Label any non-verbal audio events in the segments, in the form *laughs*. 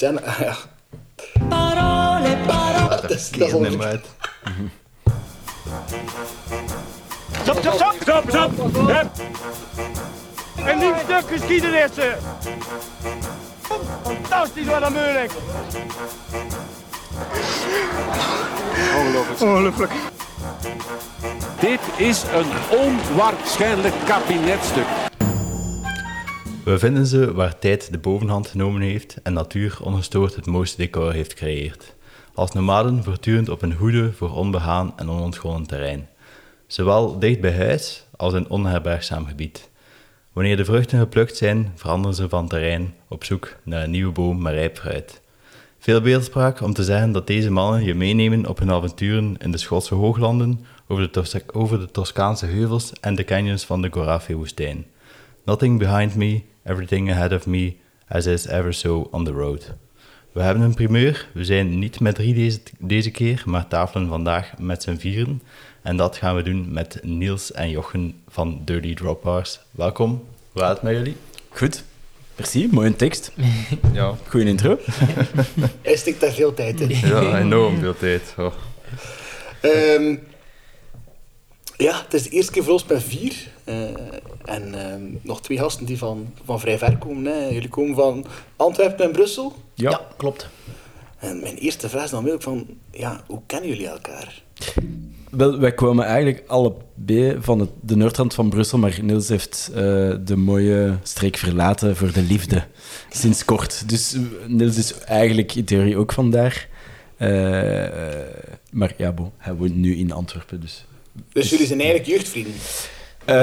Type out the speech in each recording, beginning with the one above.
Jenna, *laughs* ah, ja. Parole, parole. Dat is, dat hem uit. Stop, stop, stop, stop, stop. Hup. Een nieuw stuk geschiedenis. Fantastisch, wat een moeilijk. Ongelooflijk. Dit is een onwaarschijnlijk kabinetstuk. We vinden ze waar tijd de bovenhand genomen heeft en natuur ongestoord het mooiste decor heeft gecreëerd. Als nomaden voortdurend op een hoede voor onbehaan en onontgonnen terrein. Zowel dicht bij huis als in onherbergzaam gebied. Wanneer de vruchten geplukt zijn, veranderen ze van terrein op zoek naar een nieuwe boom met rijp fruit. Veel beeldspraak om te zeggen dat deze mannen je meenemen op hun avonturen in de Schotse hooglanden, over de, over de Toscaanse heuvels en de canyons van de Gorafe-woestijn. Nothing behind me, everything ahead of me, as is ever so on the road. We hebben een primeur. We zijn niet met drie deze, deze keer, maar tafelen vandaag met z'n vieren. En dat gaan we doen met Niels en Jochen van Dirty Drop Bars. Welkom. Hoe gaat het met jullie? Goed. Merci, mooie tekst. *laughs* Ja, Goeie intro. Hij stikt daar veel tijd in. ja enorm veel tijd. Oh. Ehm, ja, het is de eerste keer voor ons met vier. Eh, en ehm, nog twee gasten die van, van vrij ver komen. Hè. Jullie komen van Antwerpen en Brussel. Ja. klopt. En mijn eerste vraag is dan ook van, ja, hoe kennen jullie elkaar? Wel, wij kwamen eigenlijk allebei van het, de noordrand van Brussel, maar Niels heeft eh, de mooie streek verlaten voor de liefde. Sinds kort. Dus eh, Niels is eigenlijk in theorie ook vandaar. Maar ja, bon, hij woont nu in Antwerpen, dus... Dus jullie zijn eigenlijk jeugdvrienden. Eh,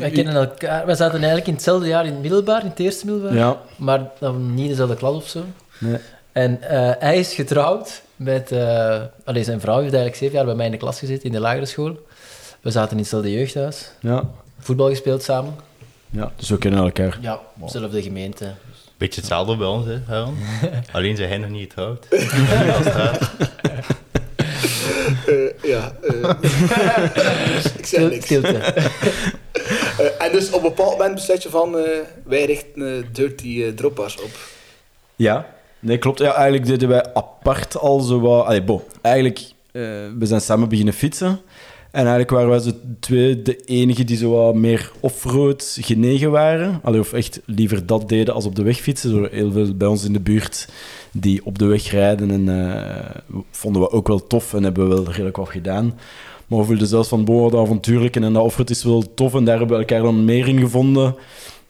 Wij kennen elkaar. Wij zaten eigenlijk in hetzelfde jaar in het middelbaar, in het eerste middelbaar. Ja. Maar dan niet in dezelfde klas of zo. Nee. En eh, hij is getrouwd met... eh allee, zijn vrouw heeft eigenlijk zeven jaar bij mij in de klas gezeten, in de lagere school. We zaten in hetzelfde jeugdhuis. Ja. Voetbal gespeeld samen. ja, dus we kennen elkaar. Ja, dezelfde gemeente. Beetje hetzelfde bij ons, hè, Harold? *laughs* Alleen zijn hij nog niet getrouwd. *laughs* Eh, ja. eh. *laughs* ik zeg Stil- niks. Stilte. *laughs* Eh, en dus op een bepaald moment besluit je van, eh, wij richten eh, Dirty Dropbars op. Ja, nee, klopt. Ja, eigenlijk deden wij apart al zo wat... Allee, bon, eigenlijk, eh, we zijn samen beginnen fietsen. En eigenlijk waren wij zo twee de enigen die zo wat meer offroad genegen waren. Allee, of echt liever dat deden als op de weg fietsen. Zo heel veel bij ons in de buurt die op de weg rijden. En eh, vonden we ook wel tof en hebben we wel redelijk wat gedaan. Maar we voelden zelfs van, boah, dat avontuurlijke en dat offroad is wel tof. En daar hebben we elkaar dan meer in gevonden.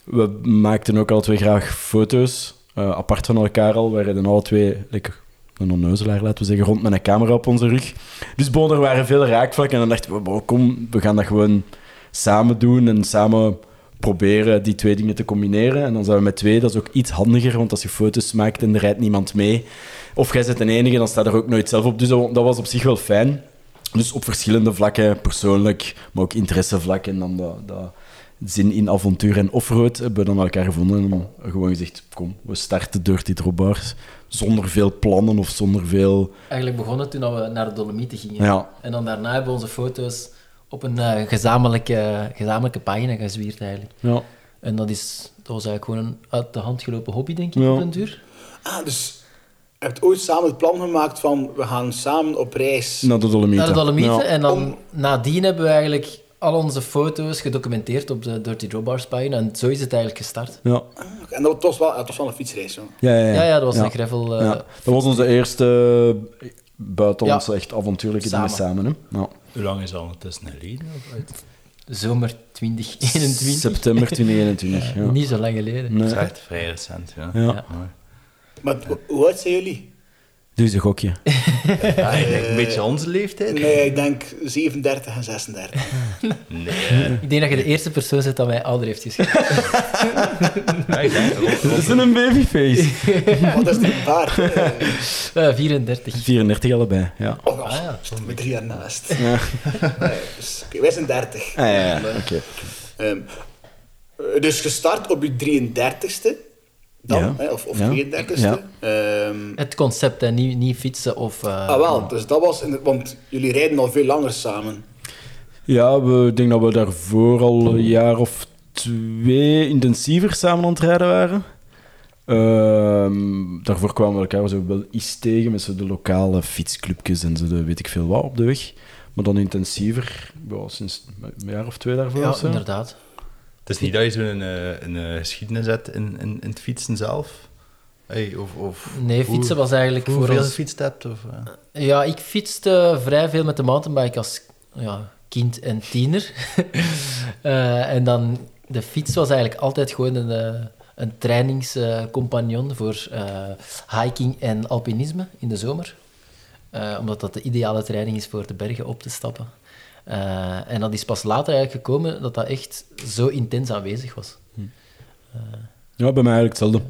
We maakten ook alle twee graag foto's, eh, apart van elkaar al. We reden alle twee, lekker een onneuzelaar, laten we zeggen, rond met een camera op onze rug. Dus bon, er waren veel raakvlakken en dan dachten we, kom, we gaan dat gewoon samen doen en samen proberen die twee dingen te combineren. En dan zijn we met twee, dat is ook iets handiger, want als je foto's maakt en er rijdt niemand mee, of jij zit een enige, dan staat er ook nooit zelf op. Dus dat, was op zich wel fijn. Dus op verschillende vlakken, persoonlijk, maar ook interessevlakken. En dan dat, zin in avontuur en offroad hebben we dan elkaar gevonden. En gewoon gezegd, kom, we starten Dirty Drobars. Zonder veel plannen of zonder veel... Eigenlijk begonnen toen we naar de Dolomieten gingen. Ja. En dan daarna hebben we onze foto's op een eh, gezamenlijke, gezamenlijke pagina gezwierd eigenlijk. Ja, En dat, is, dat was eigenlijk gewoon een uit de hand gelopen hobby, denk ik, Ja. op den duur. Ah, dus je hebt ooit samen het plan gemaakt van, we gaan samen op reis. naar de Dolomieten. Naar de Dolomieten. Ja. En dan Om- nadien hebben we eigenlijk al onze foto's gedocumenteerd op de Dirty Dropbars pagina. En zo is het eigenlijk gestart. Ja. En dat was wel, het was wel een fietsreis. Zo. Ja, ja, ja. Ja, ja, dat was een gravel... eh, Ja. Dat was onze eerste buitenlandse Ja. echt avontuurlijke dingen Samen. samen. Hè? Ja. Hoe lang is dat ondertussen geleden? Zomer 2021. September 2021. *laughs* Ja. Niet zo lang geleden. Nee. Dat is echt vrij recent, ja. Ja. Ja. Maar hoe- hoe oud zijn jullie? Doe eens een gokje. Ja, *laughs* ik denk een beetje onze leeftijd. Nee, ik denk 37 en 36. Nee. *laughs* Ik denk dat je de eerste persoon bent dat mij ouder heeft geschreven. *laughs* Ik Dat is een babyface. Wat is die baard? Eh, Eh, 34. 34 allebei, ja. Oh, Ah, ja. stond met drie jaar naast. Ja. Nee, dus, oké, wij zijn 30. Ah, ja, ja. Oké. Ehm, eh, dus gestart op je 33ste. Dan, Ja. hè, of, of Ja. 32ste. Ja. Ehm, Het concept, hè. Niet, niet fietsen of... eh, ah, wel, dus dat was... In het, want jullie rijden al veel langer samen. Ja, we, ik denk dat we daarvoor al een jaar of twee intensiever samen aan het rijden waren. Ehm, daarvoor kwamen we elkaar zo wel eens tegen met zo de lokale fietsclubjes en zo de weet ik veel wat op de weg. Maar dan intensiever, ja, sinds een jaar of twee daarvoor. Ja, of zo. inderdaad. Het is niet dat je zo'n een, een, een geschiedenis hebt in, in, in het fietsen zelf? Hey, of, of Nee, hoe- fietsen was eigenlijk voor Hoeveel je ons... gefietst hebt? Of, eh? Ja, ik fietste vrij veel met de mountainbike als ja, kind en tiener. *laughs* Eh, en dan, de fiets was eigenlijk altijd gewoon een, eh, een trainingscompagnon voor eh, hiking en alpinisme in de zomer. Eh, omdat dat de ideale training is voor de bergen op te stappen. Eh, en dat is pas later eigenlijk gekomen dat dat echt zo intens aanwezig was. Ja, bij mij eigenlijk hetzelfde.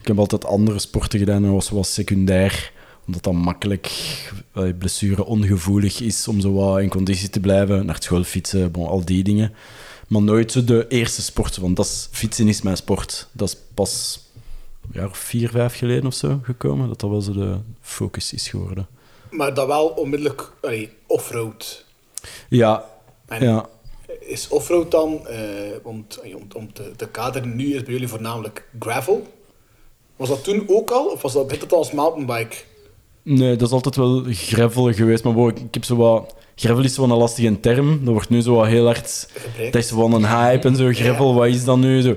Ik heb altijd andere sporten gedaan en was was secundair. Omdat dat makkelijk eh, blessure ongevoelig is om zo wat in conditie te blijven. Naar school fietsen, bon, al die dingen. Maar nooit zo de eerste sport. Want dat is, fietsen is mijn sport. Dat is pas een jaar of vier, vijf geleden of zo gekomen. Dat dat wel zo de focus is geworden. Maar dat wel onmiddellijk allee, offroad. Ja, En ja. Is offroad dan, eh, om, om, om te, te kaderen, nu is bij jullie voornamelijk gravel. Was dat toen ook al? Of was dat dit het als mountainbike? Nee, dat is altijd wel gravel geweest. Maar ik heb zo wat... Gravel is wel een lastige term. Dat wordt nu zo wat heel hard... Dat is wel een hype en zo. Gravel, wat is dat nu? Zo,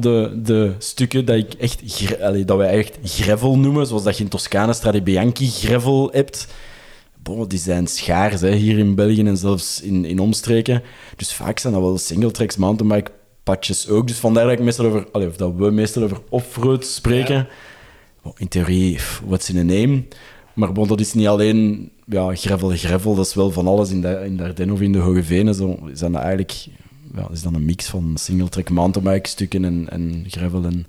de, de stukken dat, ik echt, allee, dat wij echt gravel noemen, zoals dat je in Toscane Strade Bianchi gravel hebt, die zijn schaars hè, hier in België en zelfs in, in omstreken. Dus vaak zijn dat wel singletracks, mountainbike patches ook. Dus vandaar dat ik meestal over, allee, of dat we meestal over offroad spreken. In theorie, what's in a name? Maar bon, dat is niet alleen ja, gravel, gravel. Dat is wel van alles in de, in de Ardennen of in de Hoge Venen. Zo is dat eigenlijk ja, is dan een mix van singletrack mountainbike stukken en, en gravel. En,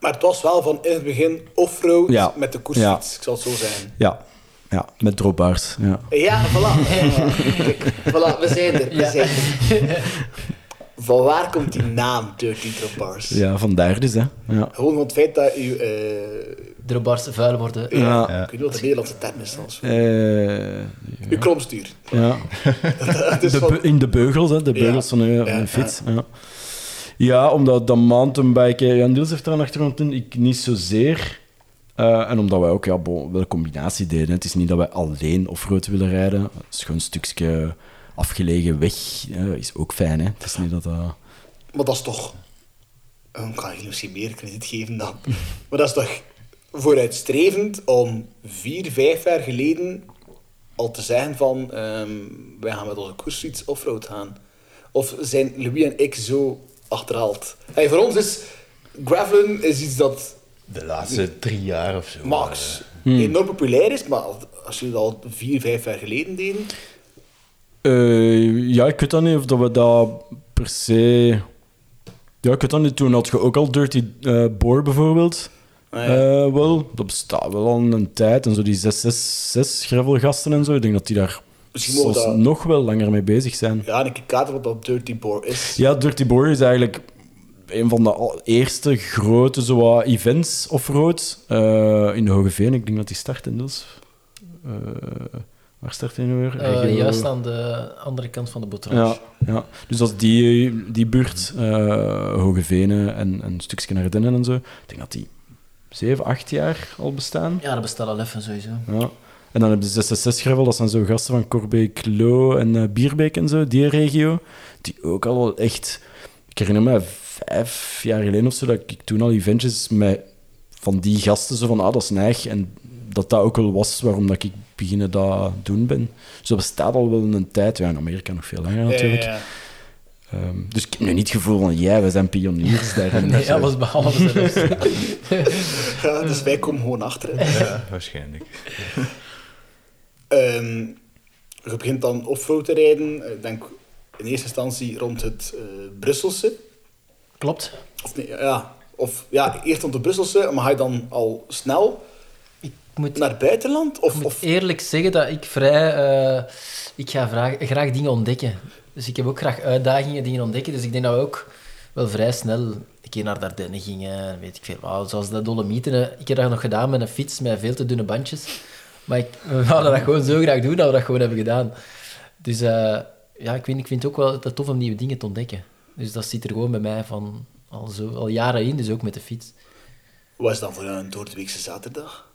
Maar het was wel van in het begin offroad Ja. met de koersfiets, ik zal het zo zeggen. ja, ja, met dropbars. Ja. Ja, voilà. *laughs* Voilà, we zijn er. We Ja. zijn er. Van waar komt die naam Dirty Drop Bars? ja, vandaar dus. Hè. Ja. Gewoon van het feit dat u... eh De bars vuil worden. ja, Ja. Ik weet niet wat de Nederlandse term is. Eh, Uw kromstuur. ja. Het *laughs* is De van- in de beugels, hè, de beugels van Ja, een fiets. Ja. ja, omdat dat mountainbiken... Ja, Niels heeft daar een achtergrond in, ik niet zozeer. Eh, en omdat wij ook ja, wel een combinatie deden. Het is niet dat wij alleen offroad willen rijden. Een stukje afgelegen weg. eh, is ook fijn, hè. Het is niet dat dat... Maar dat is toch... Ik kan je misschien meer krediet geven dan. *laughs* Maar dat is toch vooruitstrevend om vier, vijf jaar geleden al te zeggen van... ehm, wij gaan met onze koersfiets offroad gaan. Of zijn Louis en ik zo achterhaald? Hey, voor ons is gravelen is iets dat De laatste drie jaar of zo. max Hmm. enorm populair is, maar als jullie dat al vier, vijf jaar geleden deden... Eh, ja, ik weet dan niet of dat we dat per se... Ja, ik weet dan niet. Toen had je ook al Dirty eh Boar bijvoorbeeld. Ah, ja. Eh, wel, dat bestaat wel al een tijd. En zo die 666 gravelgasten en zo. Ik denk dat die daar dat- nog wel langer mee bezig zijn. Ja, en ik kader wat dat Dirty Boar is. Ja, Dirty Boar is eigenlijk een van de eerste grote zo events off-road eh, in de Hoge Veen. Ik denk dat die start in dus. Waar start hij nu weer? Eh, juist aan de andere kant van de Ja, botrage. ja, dus dat is die, die buurt, Hoge Venen en, en een stukje naar Ardennen en zo. Ik denk dat die zeven, acht jaar al bestaan. Ja, dat bestaat al even sowieso. Ja. En dan heb je 66 Gravel, dat zijn zo gasten van Corbeek-Lo en eh, Bierbeek en zo, die regio. Die ook al wel echt... Ik herinner me vijf jaar geleden of zo, dat ik toen al eventjes met van die gasten zo van, ah, dat is neig. En dat dat ook wel was waarom dat ik beginnen dat doen ben. Dus dat bestaat al wel een tijd. Ja, in Amerika nog veel langer natuurlijk. Ja, ja, ja. Ehm, dus ik heb nu niet het gevoel van, ja, we zijn pioniers *laughs* daarin. Nee, alles behalve zelfs. *laughs* Ja, dus wij komen gewoon achter. hè. Ja, *laughs* waarschijnlijk. Ehm, je begint dan offroad te rijden. Ik denk in eerste instantie rond het eh, Brusselse. Klopt. Of, nee, ja, of ja, eerst rond het Brusselse, maar ga je dan al snel Ik moet, naar het buitenland? Of, ik moet of, eerlijk zeggen dat ik vrij... eh, ik ga vraag- graag dingen ontdekken. Dus ik heb ook graag uitdagingen, dingen ontdekken. Dus ik denk dat we ook wel vrij snel een keer naar de Ardennen gingen. Weet ik veel. wat. zoals de Dolomieten. eh, Ik heb dat nog gedaan met een fiets met veel te dunne bandjes. Maar ik, we wilden dat gewoon zo graag doen dat we dat gewoon hebben gedaan. Dus eh, ja, ik vind, ik vind het ook wel dat tof om nieuwe dingen te ontdekken. Dus dat zit er gewoon bij mij van al, zo, al jaren in, dus ook met de fiets. Wat is dan voor jou een doordeweekse zaterdag?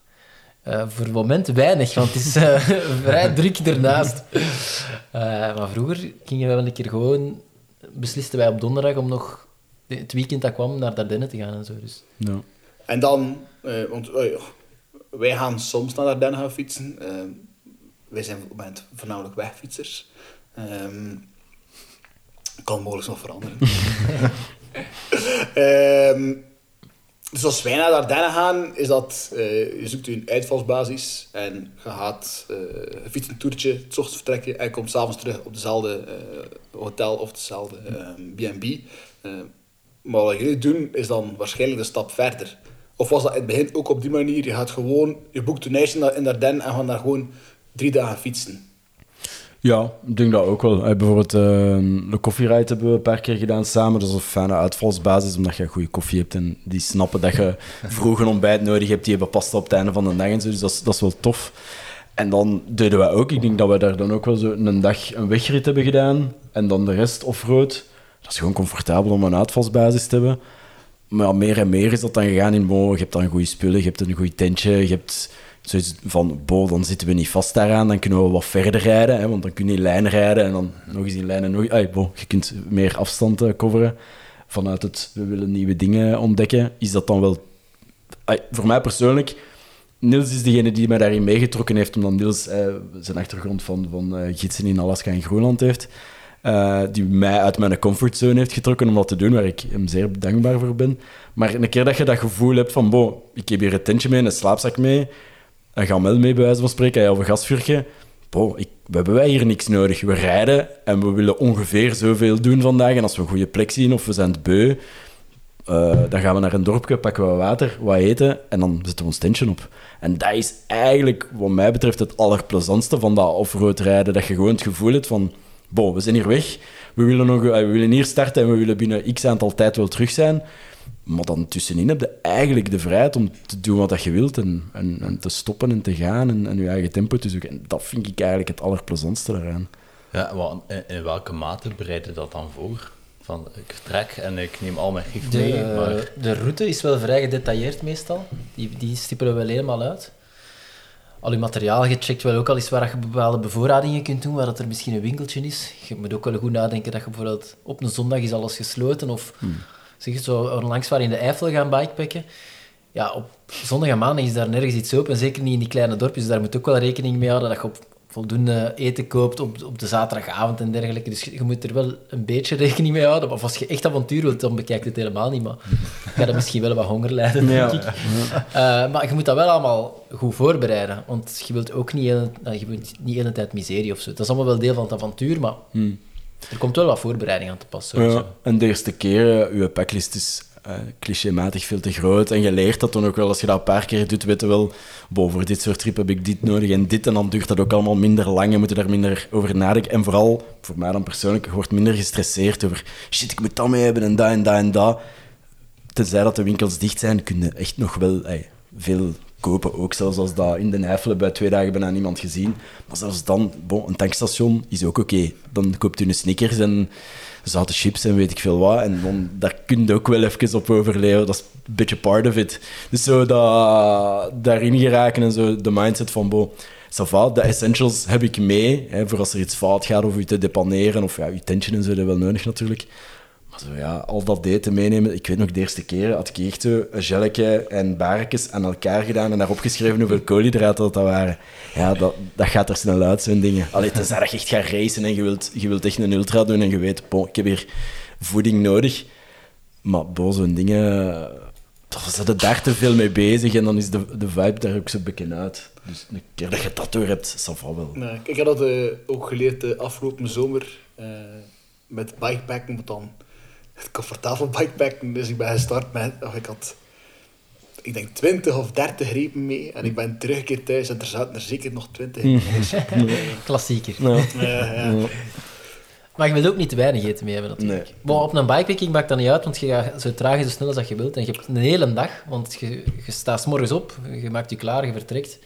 Eh, voor het moment weinig, want het is eh, *laughs* vrij druk ernaast. Eh, maar vroeger gingen we wel een keer gewoon... Beslisten wij op donderdag om nog het weekend dat kwam naar Dardenne te gaan en zo. Dus. Ja. En dan, eh, want wij gaan soms naar Dardenne gaan fietsen. Eh, wij zijn op het moment voornamelijk wegfietsers. Ehm, kan mogelijk nog veranderen. *laughs* Ehm, dus als wij naar Dardenne gaan, is dat, eh, je zoekt een uitvalsbasis en je gaat je fietst een toertje, het ochtends vertrekken en je komt s'avonds terug op dezelfde eh, hotel of dezelfde ehm, B&B. Eh, maar wat jullie doen, is dan waarschijnlijk de stap verder. Of was dat in het begin ook op die manier? Je gaat gewoon, je boekt een ijs in Dardenne en gaat daar gewoon drie dagen fietsen. Ja, ik denk dat ook wel. Eh, bijvoorbeeld eh, de koffieride hebben we een paar keer gedaan samen. Dat is een fijne uitvalsbasis, omdat je goede koffie hebt en die snappen dat je *laughs* vroeg een ontbijt nodig hebt. Die hebben pasta op het einde van de dag en zo, dus dat is, dat is wel tof. En dan deden wij ook, ik denk dat we daar dan ook wel zo een dag een wegrit hebben gedaan. En dan de rest offroad. Dat is gewoon comfortabel om een uitvalsbasis te hebben. Maar ja, meer en meer is dat dan gegaan in, bo, je hebt dan goede spullen, je hebt een goed tentje, je hebt zoiets van, bo, dan zitten we niet vast daaraan, dan kunnen we wat verder rijden, hè, want dan kun je in lijn rijden en dan nog eens in lijn en nog... Ay, bo, je kunt meer afstand eh, coveren. Vanuit het, we willen nieuwe dingen ontdekken, is dat dan wel... Ay, voor mij persoonlijk, Niels is degene die mij daarin meegetrokken heeft, omdat Niels eh, zijn achtergrond van, van eh, gidsen in Alaska en Groenland heeft. eh, die mij uit mijn comfortzone heeft getrokken om dat te doen, waar ik hem zeer dankbaar voor ben. Maar een keer dat je dat gevoel hebt van, bo, ik heb hier een tentje mee, een slaapzak mee, een gamel mee, bij wijze van spreken, ja, of een gasvuurtje. Bo, ik, we hebben wij hier niks nodig. We rijden en we willen ongeveer zoveel doen vandaag. En als we een goede plek zien of we zijn het beu, eh, dan gaan we naar een dorpje, pakken we water, wat eten en dan zetten we ons tentje op. En dat is eigenlijk, wat mij betreft, het allerplezantste van dat offroad rijden. Dat je gewoon het gevoel hebt van, bo, we zijn hier weg, we willen, nog, eh, we willen hier starten en we willen binnen x aantal tijd wel terug zijn. Maar dan tussenin heb je eigenlijk de vrijheid om te doen wat dat je wilt en, en, en te stoppen en te gaan en, en je eigen tempo te zoeken. En dat vind ik eigenlijk het allerplezantste daaraan. Ja, wat, in, in welke mate bereid je dat dan voor? Van, ik vertrek en ik neem al mijn gif De, mee, maar... de route is wel vrij gedetailleerd meestal. Die, die stippelen we wel helemaal uit. Al je materiaal gecheckt, wel ook al eens waar je bepaalde bevoorradingen kunt doen, waar dat er misschien een winkeltje is. Je moet ook wel goed nadenken dat je bijvoorbeeld op een zondag is alles gesloten of zeg je zo onlangs waar in de Eifel gaan bikepacken. Ja, op zondag en maandag is daar nergens iets open, zeker niet in die kleine dorpjes. Dus daar moet ook wel rekening mee houden dat je op voldoende eten koopt op, op de zaterdagavond en dergelijke. Dus je, je moet er wel een beetje *laughs* rekening mee houden. Of als je echt avontuur wilt, dan bekijk je het helemaal niet. Maar je gaat er misschien wel wat honger lijden, denk ik. Eh, maar je moet dat wel allemaal goed voorbereiden. Want je wilt ook niet, heel, eh, je wilt niet de hele tijd miserie of zo. Dat is allemaal wel deel van het avontuur, maar er komt wel wat voorbereiding aan te pas. sowieso. Ja, en eerste keer, uh, je packlist is uh, clichématig veel te groot. En je leert dat dan ook wel, als je dat een paar keer doet, weet je wel, boven dit soort trip heb ik dit nodig en dit. En dan duurt dat ook allemaal minder lang en moet je daar minder over nadenken. En vooral, voor mij dan persoonlijk, je wordt minder gestresseerd over shit, ik moet dat mee hebben en dat en dat en dat. Tenzij dat de winkels dicht zijn, kun je echt nog wel ey, veel kopen. Ook zelfs als dat in de Eifel bij twee dagen bijna niemand gezien. Maar zelfs dan, een tankstation is ook oké. Dan koopt u een Snickers en zoute chips en weet ik veel wat. En dan, daar kun je ook wel even op overleven. Dat is een beetje part of it. Dus zo dat, daarin geraken en zo de mindset van, bo, de essentials heb ik mee. Hè, voor als er iets fout gaat of u te depaneren. Of ja, je tentje en zo, dat wel nodig natuurlijk. Zo, ja, al dat eten meenemen. Ik weet nog, de eerste keer had ik echt een en barekjes aan elkaar gedaan en daarop geschreven hoeveel koolhydraten dat, dat waren. Ja, dat, dat gaat er snel uit, zo'n dingen. Allee, tenzij je echt gaat racen en je wilt, je wilt echt een ultra doen en je weet, ik heb hier voeding nodig. Maar bo, zo'n dingen... Zit je daar te veel mee bezig en dan is de, de vibe daar ook zo bekend uit. Dus een keer dat je dat door hebt, va wel. Ik heb dat eh, ook geleerd de afgelopen zomer eh, met bikepacken, maar dan het comfortabel bikepacken. Dus ik ben gestart met, of ik had, ik denk 20 of 30 repen mee en ik ben teruggekeerd thuis en er zaten er zeker nog 20 in. *laughs* Klassieker. Ja. Ja, ja. Maar je wilt ook niet te weinig eten mee hebben, natuurlijk. Nee. Maar op een bikepacking maakt dat niet uit, want je gaat zo traag en zo snel als dat je wilt. En je hebt een hele dag, want je, je staat 's morgens op, je maakt je klaar, je vertrekt.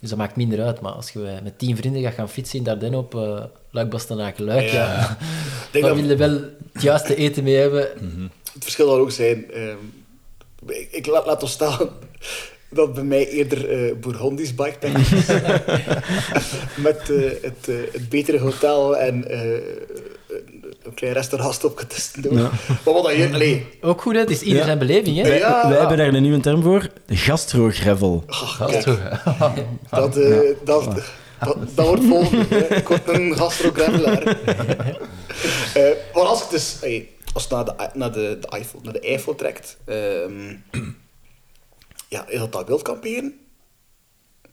Dus dat maakt minder uit. Maar als je met tien vrienden gaat gaan fietsen in Dardenne op uh, Luik, Bastenaken, Luik, ja. Ja. Ik denk *laughs* dan dat wil je wel het juiste eten mee hebben. het verschil zal ook zijn, ehm, Ik, ik laat, laat ons staan *laughs* dat bij mij eerder eh Bourgondisch bikepacking is. *laughs* Met eh, het, eh, het betere hotel en eh, een klein restaurantstopje tussendoor. Ja. Maar wat dat hier... Allee, Ook goed, hè? Het is ieder Ja. zijn beleving, hè? Wij, Ja. wij hebben daar een nieuwe term voor. Gastro-gravel. kijk, *laughs* dat, eh, dat, dat, dat wordt volgende. Ik word een gastrogravelaar. *laughs* Eh maar als ik dus... hey, als naar de, naar de, de, Eiffel, naar de Eiffel trekt... ehm, ja, is dat dat wild kamperen?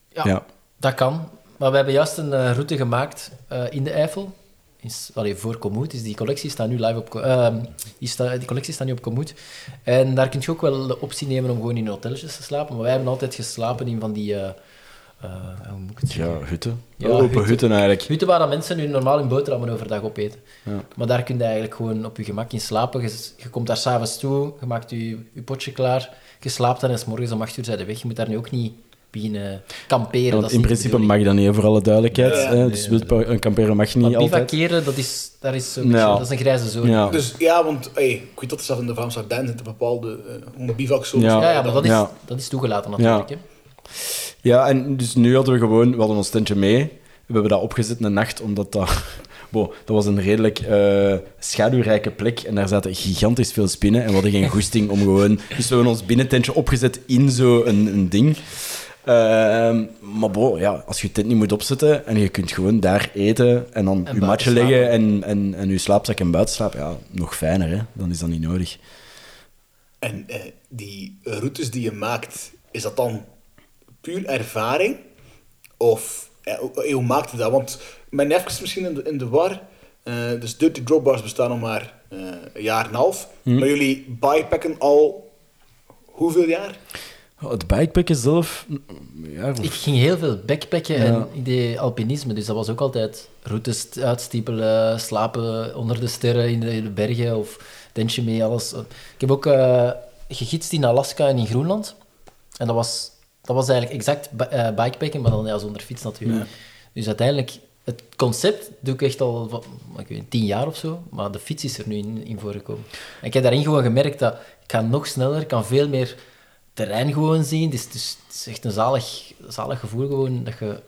Ja, Ja. dat kan. Maar we hebben juist een eh, route gemaakt eh, in de Eifel. Is, allee, voor Komoot. Dus die collectie staat nu live op... Ehm, die, die collectie staat nu op Komoot. En daar kun je ook wel de optie nemen om gewoon in hotelletjes te slapen. Maar wij hebben altijd geslapen in van die... eh, eh, hoe moet ik het zeggen? Ja, hutten. Ja, Open hutten. hutten, eigenlijk. Hutten waar dat mensen nu normaal hun boterhammen overdag opeten. Ja. Maar daar kun je eigenlijk gewoon op je gemak in slapen. Je, je komt daar s'avonds toe, je maakt je, je potje klaar, je slaapt dan en 's morgens om 8 uur zijn de weg. Je moet daar nu ook niet kamperen. Ja, want in de principe mag dat niet, voor alle duidelijkheid. Ja, hè. dus een kamperen mag niet Maar altijd. bivakeren, dat is, daar is zo'n beetje- dat is een grijze zone. Ja. Dus ja, want hey, ik weet dat er zelfs in de Vlaamse Ardennen zitten bepaalde uh, bivakzones. Ja. Ja, maar dat is, Ja. dat is toegelaten natuurlijk. Hè. Ja, en dus nu hadden we gewoon, we hadden ons tentje mee. We hebben dat opgezet een nacht, omdat dat... *laughs* Wow, dat was een redelijk eh, schaduwrijke plek en daar zaten gigantisch veel spinnen en we hadden geen *laughs* goesting om gewoon... Dus we hebben ons binnententje opgezet in zo'n een, een ding. Ehm, maar bo, ja, als je tent niet moet opzetten en je kunt gewoon daar eten en dan En je matje leggen en, en, en je slaapzak en buiten slapen, ja, nog fijner, hè. Dan is dat niet nodig. En eh, die routes die je maakt, is dat dan puur ervaring? Of eh, hoe, hoe maakt je dat? Want mijn even misschien in de, in de war. eh, dus Dirty Drop Bars bestaan nog maar eh, een jaar en een half. Maar jullie bikepacken al hoeveel jaar? Het bikepacken zelf, ja, Ik ging heel veel backpacken Ja. en ik deed alpinisme, dus dat was ook altijd routes uitstiepelen, slapen onder de sterren in de, bergen of tentje mee, alles. Ik heb ook gegidst in Alaska en in Groenland. En dat was, dat was eigenlijk exact eh, bikepacken, maar dan ja, zonder fiets natuurlijk. Dus uiteindelijk, het concept doe ik echt al ik weet, tien jaar of zo, maar de fiets is er nu in, in voorgekomen. En ik heb daarin gewoon gemerkt dat ik ga nog sneller, kan veel meer terrein gewoon zien. Het is, het is, het is echt een zalig, zalig gevoel gewoon, dat je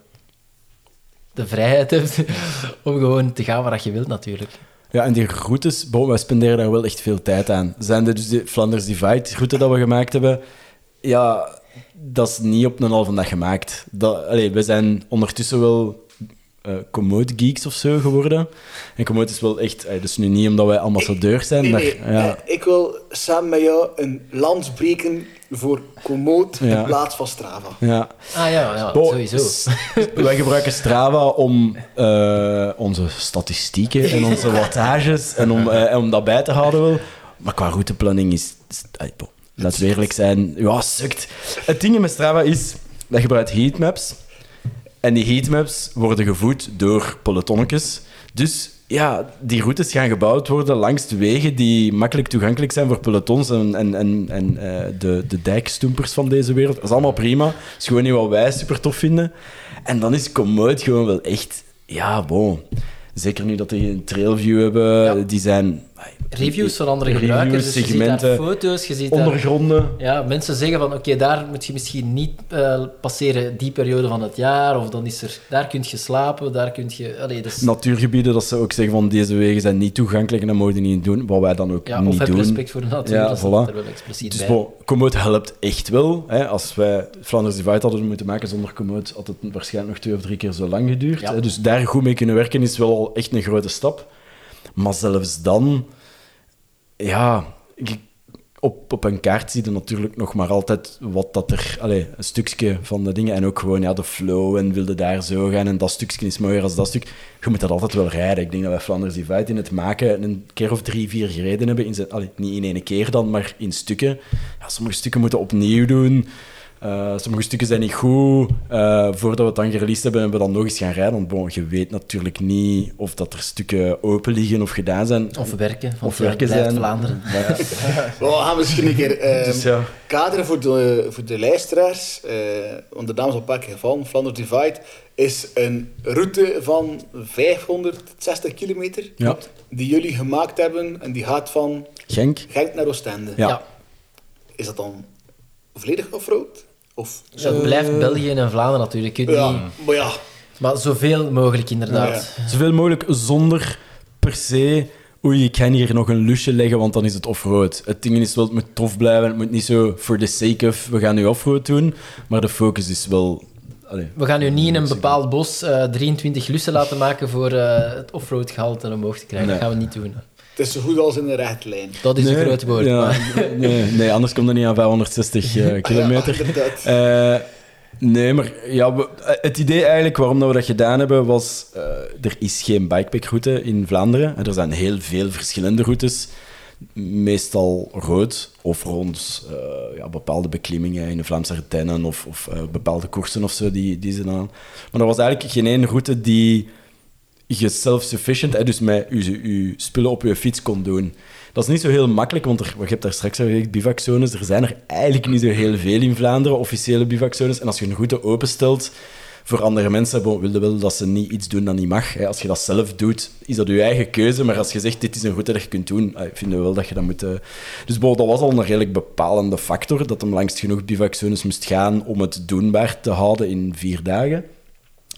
de vrijheid hebt *laughs* om gewoon te gaan waar dat je wilt natuurlijk. Ja, en die routes, wij spenderen daar wel echt veel tijd aan. Zijn er dus de Flanders Divide route dat we gemaakt hebben? Ja, dat is niet op een halve dag gemaakt. Dat, allee, we zijn ondertussen wel eh commode geeks of zo geworden. En commode is wel echt, eh, dus nu niet omdat wij ambassadeurs zijn, Nee, maar nee, ja, ik wil samen met jou een lans breken voor Komoot Ja. in plaats van Strava. ja. Ah ja, ja sowieso. Wij gebruiken Strava om eh, onze statistieken en onze wattages en om, eh, om dat bij te houden wel. Maar qua routeplanning is... ay, bon, laten we eerlijk zijn. Ja, sukt. Het ding met Strava is, dat je gebruikt heatmaps. En die heatmaps worden gevoed door pelotonnetjes. Dus ja, die routes gaan gebouwd worden langs de wegen die makkelijk toegankelijk zijn voor pelotons en, en, en, en eh, de, de dijkstoempers van deze wereld. Dat is allemaal prima. Dat is gewoon niet wat wij super tof vinden. En dan is Komoot gewoon wel echt... Ja, bon. Zeker nu dat die een trailview hebben, Ja. die zijn... Reviews van andere Reviews, gebruikers, dus je ziet daar segmenten, foto's, je ziet daar... ondergronden. Ja, mensen zeggen van, oké, daar moet je misschien niet eh, passeren die periode van het jaar, of dan is er... Daar kun je slapen, daar kun je... Allee, dus, Natuurgebieden, dat ze ook zeggen van deze wegen zijn niet toegankelijk en dat mogen die niet doen, wat wij dan ook ja, niet of heb doen. respect voor de natuur, Ja, dat voilà. er wel expliciet Dus bij. Komoot helpt echt wel. Hè. Als wij Flanders Divide hadden moeten maken zonder Komoot, had het waarschijnlijk nog twee of drie keer zo lang geduurd. Ja. Hè. Dus daar goed mee kunnen werken is wel al echt een grote stap. Maar zelfs dan, ja, op, op een kaart zie je natuurlijk nog maar altijd wat dat er, allez, een stukje van de dingen en ook gewoon ja, de flow en wilde daar zo gaan en dat stukje is mooier als dat stuk. Je moet dat altijd wel rijden. Ik denk dat wij Flanders Divide in het maken een keer of drie, vier gereden hebben. In zijn, allee, niet in één keer dan, maar in stukken. Ja, sommige stukken moeten opnieuw doen. Eh, sommige stukken zijn niet goed. Eh, voordat we het dan gereleased hebben, hebben we dan nog eens gaan rijden. Want bon, je weet natuurlijk niet of dat er stukken open liggen of gedaan zijn. Of werken, Of ja, werken zijn. Vlaanderen. *laughs* We gaan *laughs* misschien een keer eh, Dus ja. kaderen voor de, voor de luisteraars. eh want de naam is al een paar keer gevallen. Flanders Divide is een route van 560 kilometer. Ja. Die jullie gemaakt hebben. En die gaat van Genk? Genk naar Oostende. Ja. Ja. Is dat dan volledig offroad? Of Ja, het blijft België en Vlaanderen natuurlijk. Je Ja, niet, maar ja. maar zoveel mogelijk inderdaad. Zoveel mogelijk zonder per se... Oei, ik ga hier nog een lusje leggen, want dan is het offroad. Het ding is wel, het moet tof blijven. Het moet niet zo for the sake of, we gaan nu offroad doen. Maar de focus is wel... Allee, We gaan u niet in een bepaald bos eh, 23 lussen laten maken voor eh, het offroad gehalte omhoog te krijgen. Nee. Dat gaan we niet doen. Het is zo goed als in een rechte lijn. Dat is een groot woord. Ja, maar- *laughs* nee, nee, anders komt dat niet aan 560 eh, *laughs* kilometer. Ja, inderdaad. Eh, nee, maar ja, we- eh, het idee eigenlijk waarom dat we dat gedaan hebben was... eh, er is geen bikepackroute in Vlaanderen. En er zijn heel veel verschillende routes. Meestal rood of rond eh, ja, bepaalde beklimmingen in de Vlaamse Ardennen of, of bepaalde koersen of zo die, die ze aan. Maar er was eigenlijk geen één route die je self-sufficient, dus met je, spullen op je fiets kon doen. Dat is niet zo heel makkelijk, want er, je hebt daar straks al gezegd, bivakzones. Er zijn er eigenlijk niet zo heel veel in Vlaanderen, officiële bivakzones. En als je een route openstelt voor andere mensen, bon, wil je wel dat ze niet iets doen dat niet mag. Als je dat zelf doet, is dat je eigen keuze. Maar als je zegt, dit is een route dat je kunt doen, eh, vinden we wel dat je dat moet... eh. Dus bon, dat was al een redelijk bepalende factor, dat hem langs genoeg bivakzones moest gaan om het doenbaar te houden in vier dagen.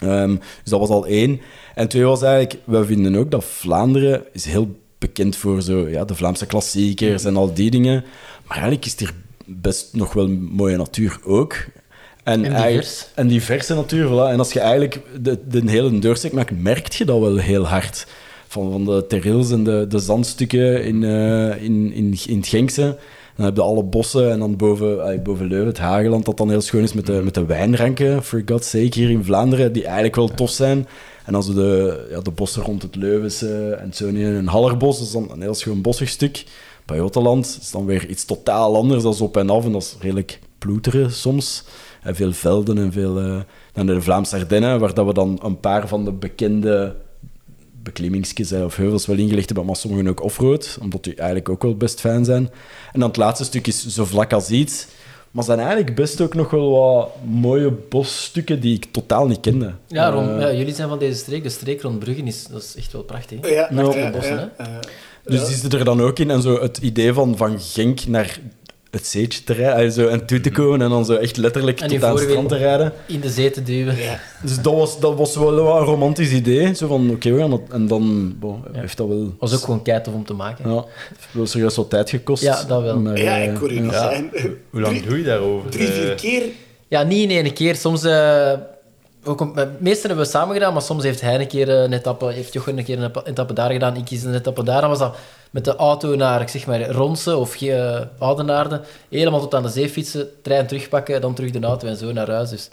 Ehm, dus dat was al één. En twee was eigenlijk, we vinden ook dat Vlaanderen is heel bekend voor zo, ja, de Vlaamse klassiekers en al die dingen. Maar eigenlijk is er best nog wel mooie natuur ook. En divers. En diverse natuur, voilà. En als je eigenlijk de, de hele deurstek maakt, merk je dat wel heel hard. Van, van de terrils en de, de zandstukken in, eh, in, in, in het Genkse. Dan heb je alle bossen en dan boven, ah, boven Leuven, het Hageland, dat dan heel schoon is met de, met de wijnranken, for God's sake, hier in Vlaanderen, die eigenlijk wel tof zijn. En dan zo de, ja, de bossen rond het Leuvense en zo in een Hallerbos, dat is dan een heel schoon bossig stuk. Bij is dan weer iets totaal anders, dat is op en af en dat is redelijk ploeteren soms. En veel velden en veel... eh, dan de Vlaamse Ardennen, waar dat we dan een paar van de bekende beklimmingsjes of heuvels wel ingelegd hebben, maar sommigen ook offroad, omdat die eigenlijk ook wel best fijn zijn. En dan het laatste stuk is zo vlak als iets. Maar zijn eigenlijk best ook nog wel wat mooie bosstukken die ik totaal niet kende. Ja, rond, Eh, ja, jullie zijn van deze streek. De streek rond Bruggen is, dat is echt wel prachtig. hè? Ja, Nou, ja, bossen, ja, hè? Dus ja. die zitten er dan ook in. En zo het idee van van Genk naar het zeetje te rijden, eh, zo, en toe te komen en dan zo echt letterlijk En tot aan het strand te rijden. In de zee te duwen. Ja. Dus dat was, dat was wel een romantisch idee. Zo van, oké, we gaan dat... En dan heeft dat wel... was ook gewoon keitof om te maken. Ja, heeft wel serieus wat tijd gekost. Ja, dat wel. Maar, ja, eh, ik hoor je Ja. Hoe lang Drie- doe je daarover? Drie, vier Eh, keer. Ja, niet in één keer. Soms... eh, ook, om- eh, meestal hebben we samen gedaan, maar soms heeft hij een keer eh, een etappe, heeft Jochen een keer een etappe- daar gedaan, ik kies een etappe daar. Dan was dat met de auto naar, ik zeg maar, Ronse of uh, Oudenaarde, helemaal tot aan de zee fietsen, trein terugpakken, dan terug de auto en zo naar huis. Dus,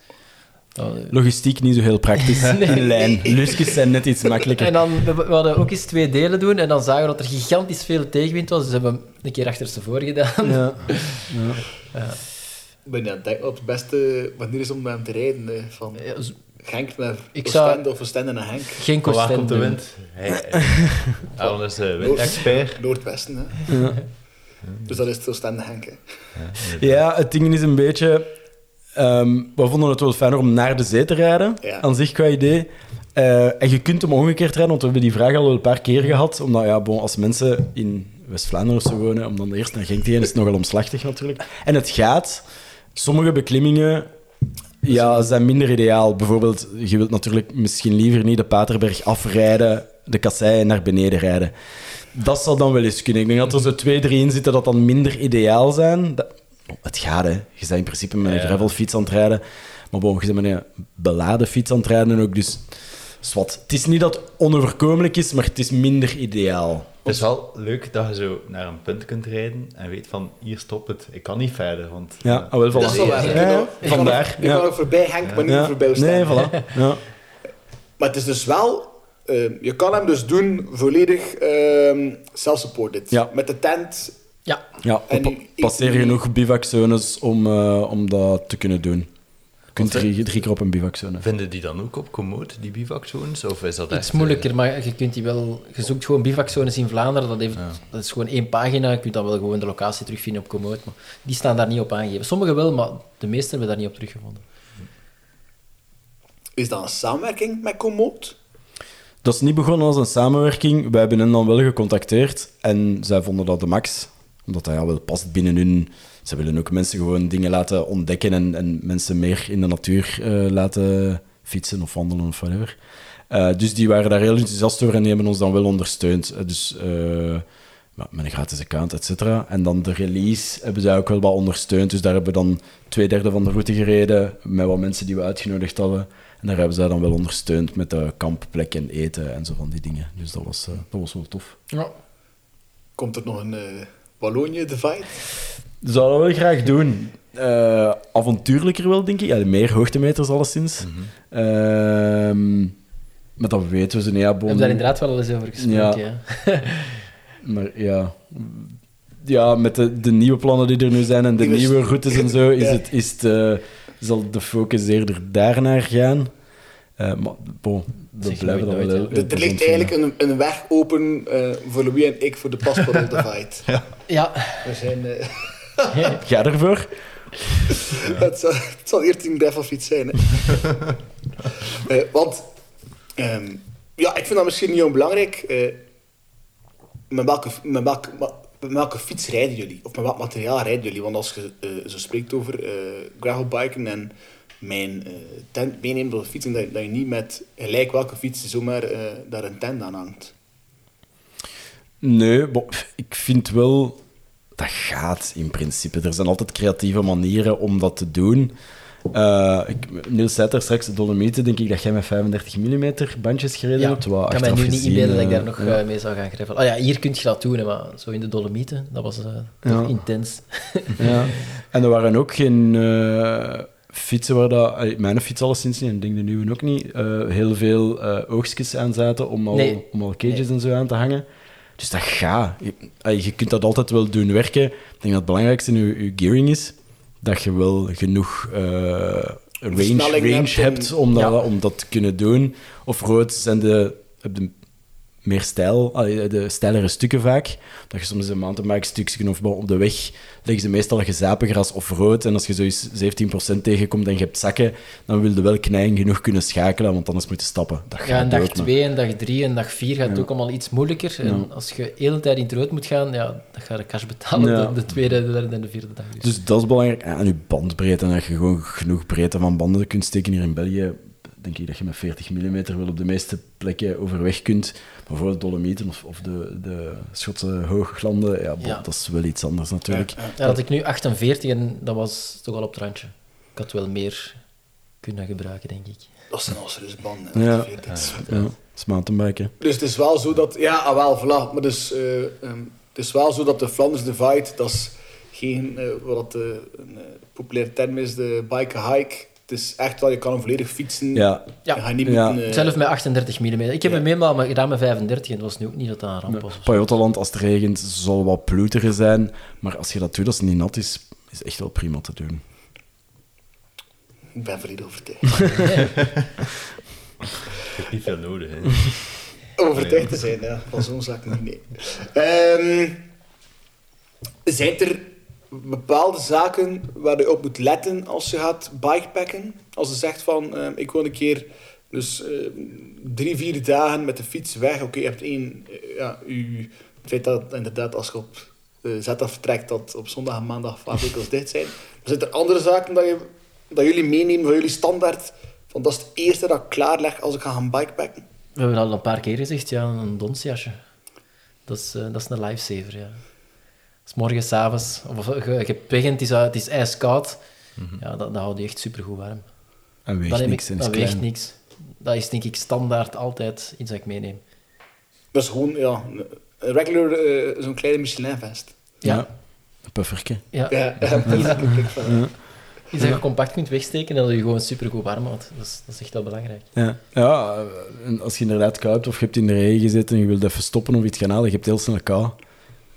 eh, Logistiek niet zo heel praktisch. *laughs* Een lijn. Lusjes zijn net iets makkelijker. En dan, we, we hadden ook eens twee delen doen en dan zagen we dat er gigantisch veel tegenwind was, dus hebben we hem een keer achterstevoren gedaan. Ja. *laughs* Ik ben aan het denken wat de beste manier is om met hem te rijden. Van Ja, Genk naar Ik zou- Oostende of Oostende naar Genk. Geen Van waar komt de wind? Hij, *laughs* is de windexpert. Noordwesten, hè. *laughs* Dus dat is het Oostende Genk, hè. ja, het ding is een beetje... ehm, we vonden het wel fijner om naar de zee te rijden, Ja. aan zich qua idee. Eh, en je kunt hem omgekeerd rijden, want we hebben die vraag al wel een paar keer gehad. Omdat, ja, bon, als mensen in West-Vlaanderen of zo wonen, om dan eerst naar Genk te gaan, is het nogal omslachtig natuurlijk. En het gaat. Sommige beklimmingen ja, zijn minder ideaal. Bijvoorbeeld, je wilt natuurlijk misschien liever niet de Paterberg afrijden, de kasseien naar beneden rijden. Dat zal dan wel eens kunnen. Ik denk dat er zo twee, drie in zitten dat dan minder ideaal zijn. Dat- het gaat, hè. Je bent in principe met een gravelfiets aan het rijden. Maar bon, je bent met een beladen fiets aan het rijden ook, dus... Zwat. Het is niet dat het onoverkomelijk is, maar het is minder ideaal. Het is wel leuk dat je zo naar een punt kunt rijden en weet van, hier stopt het. Ik kan niet verder, want... Ja, ah, wel. Dat is wel waar. Ik Ja, kan ja, ook- ik kan vandaar. ook- Ik kan Ja. ook voorbij Genk, maar niet Ja. voorbij Oostende. Nee, voilà. Ja. *laughs* Maar het is dus wel... eh, je kan hem dus doen volledig ehm self-supported. Ja. Met de tent. Ja, Ja, En er passeer genoeg bivakzones om, eh, om dat te kunnen doen. Je kunt drie, drie keer op een bivakzone. Vinden die dan ook op Komoot, die bivakzones? Of is dat iets echt, moeilijker, maar je kunt die wel... Je zoekt gewoon bivakzones in Vlaanderen, dat, heeft, dat is gewoon één pagina. Je kunt dan wel gewoon de locatie terugvinden op Komoot, maar die staan daar niet op aangegeven. Sommige wel, maar de meeste hebben daar niet op teruggevonden. Is dat een samenwerking met Komoot? Dat is niet begonnen als een samenwerking. Wij hebben hen dan wel gecontacteerd en zij vonden dat de max. omdat dat ja, wel past binnen hun... Ze willen ook mensen gewoon dingen laten ontdekken en, en mensen meer in de natuur eh, laten fietsen of wandelen of whatever. Eh, dus die waren daar heel enthousiast over en die hebben ons dan wel ondersteund. Eh, dus met een gratis account, et cetera. En dan de release hebben zij ook wel wat ondersteund. Dus daar hebben we dan twee derde van de route gereden met wat mensen die we uitgenodigd hadden. En daar hebben zij dan wel ondersteund met de kampplek en eten en zo van die dingen. Dus dat was, dat was wel tof. Ja. Komt er nog een Wallonië Divide? Dat zou dat wel graag doen. Eh, avontuurlijker wel, denk ik. Ja, meer hoogtemeters alleszins. Ehm, maar dat weten we ze niet. Ja, We hebben daar inderdaad wel eens over gesproken. Ja. *laughs* Maar ja, ja met de, de nieuwe plannen die er nu zijn en de was- nieuwe routes en zo, is Ja. het, is het, eh, zal de focus eerder daarnaar gaan. Eh, maar bon, we blijven dat nooit wel Er, er ligt eigenlijk een, een weg open eh, voor Louis en ik voor de Pasparol *laughs* Divide. ja. We zijn... Ga ervoor. *laughs* het, zal, het zal eerst een gravelfiets zijn. Hè. *laughs* Eh, want, ehm, ja, ik vind dat misschien niet onbelangrijk. eh met, welke, met, welke, met welke fiets rijden jullie? Of met welk materiaal rijden jullie? Want als je eh, zo spreekt over eh gravelbiken en mijn eh, tent meeneemt op de fiets, dat, je- dat je niet met gelijk welke fiets zomaar eh, daar een tent aan hangt. Nee, ik vind wel... Dat gaat in principe. Er zijn altijd creatieve manieren om dat te doen. Eh, ik, Niels zei er straks, de Dolomieten, denk ik dat jij met 35 mm bandjes gereden Ja, hebt. ik kan mij nu niet inbeelden dat ik daar eh, nog ja. eh, mee zou gaan gravelen. Oh ja, hier kun je dat doen, maar zo in de Dolomieten, dat was Ja. toch intens. *laughs* Ja. En er waren ook geen fietsen waar dat... Mijn fiets alleszins niet, en ik denk de nieuwe ook niet. heel veel oogstjes aan zaten om al, Nee. om al cages en zo aan te hangen. Dus dat gaat. Je, je kunt dat altijd wel doen werken. Ik denk dat het belangrijkste in je, je gearing is dat je wel genoeg eh, range, range hebt om- hebt om dat, Ja. om dat te kunnen doen. Of rood zijn de, heb de meer stijl, allee, de steilere stukken vaak. Dat je soms een mountainbike stukje of op de weg leggen ze meestal gezapen of rood. En als je zo eens 17% tegenkomt en je hebt zakken, dan wil je wel knijing genoeg kunnen schakelen, want anders moet je stappen. Dat Ja, en dag ook, maar- 2 en dag 3 en dag 4 gaat het ook allemaal iets moeilijker. En als je de hele tijd in het rood moet gaan, ja, dan ga je cash betalen Ja. de, de tweede, de derde en de vierde dag. Dus. Dus dat is belangrijk. En je bandbreedte, en dat je gewoon genoeg breedte van banden kunt steken hier in België. Denk ik dat je met 40 mm wel op de meeste plekken overweg kunt. De Dolomieten of, of de, de Schotse hooglanden, ja, bon, Ja. dat is wel iets anders natuurlijk. ja, dat ik nu 48 en dat was toch al op het randje. Ik had wel meer kunnen gebruiken, denk ik. Dat zijn serieus banden. Ja. hè, 40. Ja, dat is mountainbiken. Dus het is wel zo dat... Ja, ah, wel, voilà. Maar dus, eh, ehm, het is wel zo dat de Flanders Divide, dat is geen... eh, wat de, een eh, populaire term is, de bike hike. Het is echt wel, je kan hem volledig fietsen. Ja, Ja. Je gaat niet Ja. moeten... eh, Zelf met 38 mm. Ik heb Ja. hem eenmaal maar gedaan met 35 en het was nu ook niet dat dat een ramp was. Pajottaland, als het regent, zal wat ploeterig zijn. Maar als je dat doet als het niet nat is, is het echt wel prima te doen. Ik ben volledig overtuigd. *laughs* Je hebt niet veel nodig. Hè. overtuigd te zijn, ja. Van zo'n zaak niet, nee. Ehm, zijn er bepaalde zaken waar je op moet letten als je gaat bikepacken? Als je zegt van, ehm, ik wil een keer dus ehm, drie, vier dagen met de fiets weg. Oké, je hebt één, eh, ja, u, dat inderdaad als je op uh, zet vertrekt, dat op zondag en maandag winkels dicht zijn. Zijn er andere zaken dat, je, dat jullie meenemen van jullie standaard? Van dat is het eerste dat ik klaarleg als ik ga gaan bikepacken? We hebben al een paar keer gezegd, ja, een donsjasje. Dat is, eh, dat is een lifesaver, ja. Als morgen, s'avonds, of je, en het is, uh, het is ijskoud, ja, dat, dat houdt je echt supergoed warm. En weegt niks ik, en dat weegt klein. niks. Dat is denk ik standaard altijd iets dat ik meeneem. Dat is gewoon, ja, een regular, eh, zo'n kleine Michelin-vest. Ja, Ja. Een puffertje. ja. Ja, ja, *laughs* Iets, dat- je compact kunt wegsteken en dat je gewoon supergoed warm houdt. Dat is, dat is echt wel belangrijk. Ja, ja eh, en als je inderdaad koud hebt of je hebt in de regen gezeten en je wilt even stoppen of iets gaan halen, je hebt heel snel kou.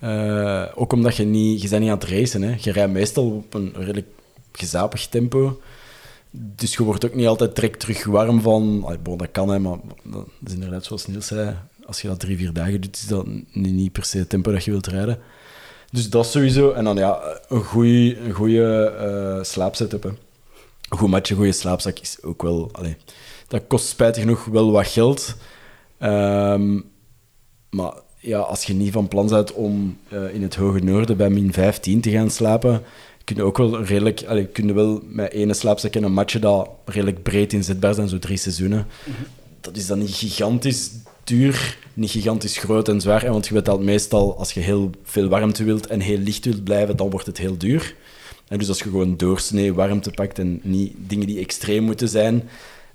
Eh, ook omdat je niet, je bent niet aan het racen. Hè. Je rijdt meestal op een redelijk gezapig tempo. Dus je wordt ook niet altijd direct terug warm van... Allee, bon, dat kan, hè, maar dat is inderdaad zoals Niels zei. Als je dat drie, vier dagen doet, is dat niet, niet per se het tempo dat je wilt rijden. Dus dat sowieso. En dan ja, een goede een eh, slaapsetup. Een goed matje, een goede slaapzak is ook wel... Allee, dat kost spijtig genoeg wel wat geld. Ehm, maar ja, als je niet van plan bent om eh, in het hoge noorden bij min 15 te gaan slapen, kun je ook wel redelijk, allee, kun je wel met ene slaapzak en een matje dat redelijk breed inzetbaar zijn, zo drie seizoenen. Dat is dan niet gigantisch duur, niet gigantisch groot en zwaar. hè, Want je dat meestal, als je heel veel warmte wilt en heel licht wilt blijven, dan wordt het heel duur. En dus als je gewoon doorsnee warmte pakt en niet dingen die extreem moeten zijn,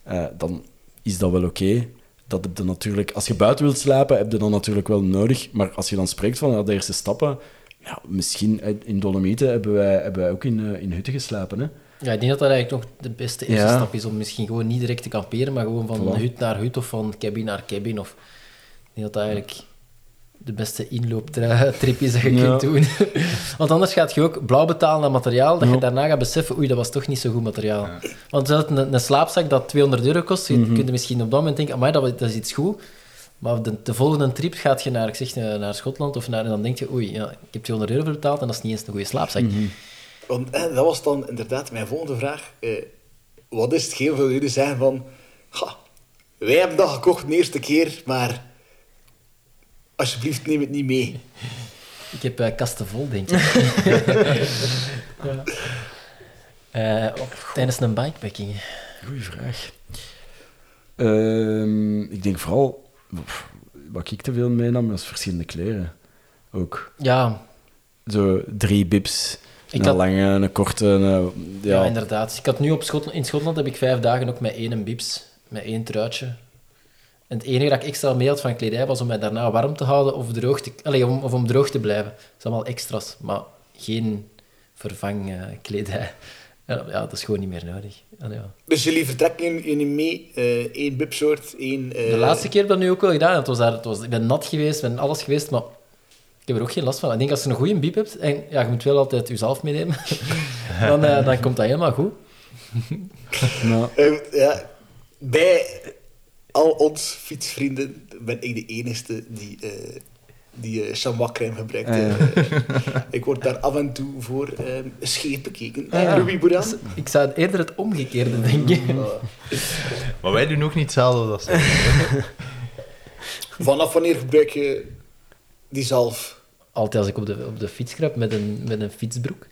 eh, dan is dat wel oké. Dat heb je natuurlijk, als je buiten wilt slapen, heb je dan natuurlijk wel nodig. Maar als je dan spreekt van de eerste stappen, ja, misschien eh, in Dolomieten hebben wij, hebben wij ook in, eh, in hutten geslapen. Hè? Ja, ik denk dat dat eigenlijk nog de beste eerste Ja. stap is om misschien gewoon niet direct te kamperen, maar gewoon van hut naar hut of van cabin naar cabin. Of... Ik denk dat dat eigenlijk de beste inlooptrip is dat je Ja. kunt doen. *laughs* Want anders gaat je ook blauw betalen aan materiaal, dat Ja. je daarna gaat beseffen, oei, dat was toch niet zo goed materiaal. Want zelfs een, een slaapzak dat 200 euro kost, je Mhm. kunt misschien op dat moment denken, amai, dat, dat is iets goed. Maar de, de volgende trip gaat je naar, ik zeg, eh, naar Schotland of naar, en dan denk je, oei, ja, ik heb 200 euro voor betaald en dat is niet eens een goede slaapzak. Mhm. Want eh, dat was dan inderdaad mijn volgende vraag. Eh, wat is hetgeen van jullie zeggen van... "Ha, wij hebben dat gekocht de eerste keer, maar... Alsjeblieft, neem het niet mee. Ik heb eh, kasten vol, denk ik. *laughs* ja. Eh, tijdens een bikepacking. Goeie vraag. Ehm, ik denk vooral, pff, wat ik te veel meenam, was verschillende kleren. Ook. Ja, Zo drie bips. Ik een had- lange, een korte. Een, ja. ja, inderdaad. Ik had nu op Schotland, in Schotland heb ik vijf dagen ook met één bips, met één truitje. En het enige dat ik extra mee had van kledij was om mij daarna warm te houden of, droog te, allee, om, of om droog te blijven. Dat is allemaal extra's, maar geen vervangkledij. Ja, ja, dat is gewoon niet meer nodig. En ja. Dus jullie vertrekken jullie mee. eh één bibsoort, één... eh, De laatste keer heb ik dat nu ook wel gedaan. Het was daar, het was, ik ben nat geweest, ik ben alles geweest, maar ik heb er ook geen last van. Ik denk als je een goede biep hebt, en ja, je moet wel altijd jezelf meenemen, *laughs* dan, eh, dan komt dat helemaal goed. *laughs* nou, eh, ja, bij al ons fietsvrienden ben ik de enige die... eh die eh chamois crème gebruikt. Eh. ik word daar af en toe voor eh, scheef bekeken. Ah, ja. Eh. Dus ik zou eerder het omgekeerde denken. Maar wij doen ook niet hetzelfde als. Vanaf wanneer gebruik je die zalf? Altijd als ik op de, op de fiets krap met een, met een fietsbroek.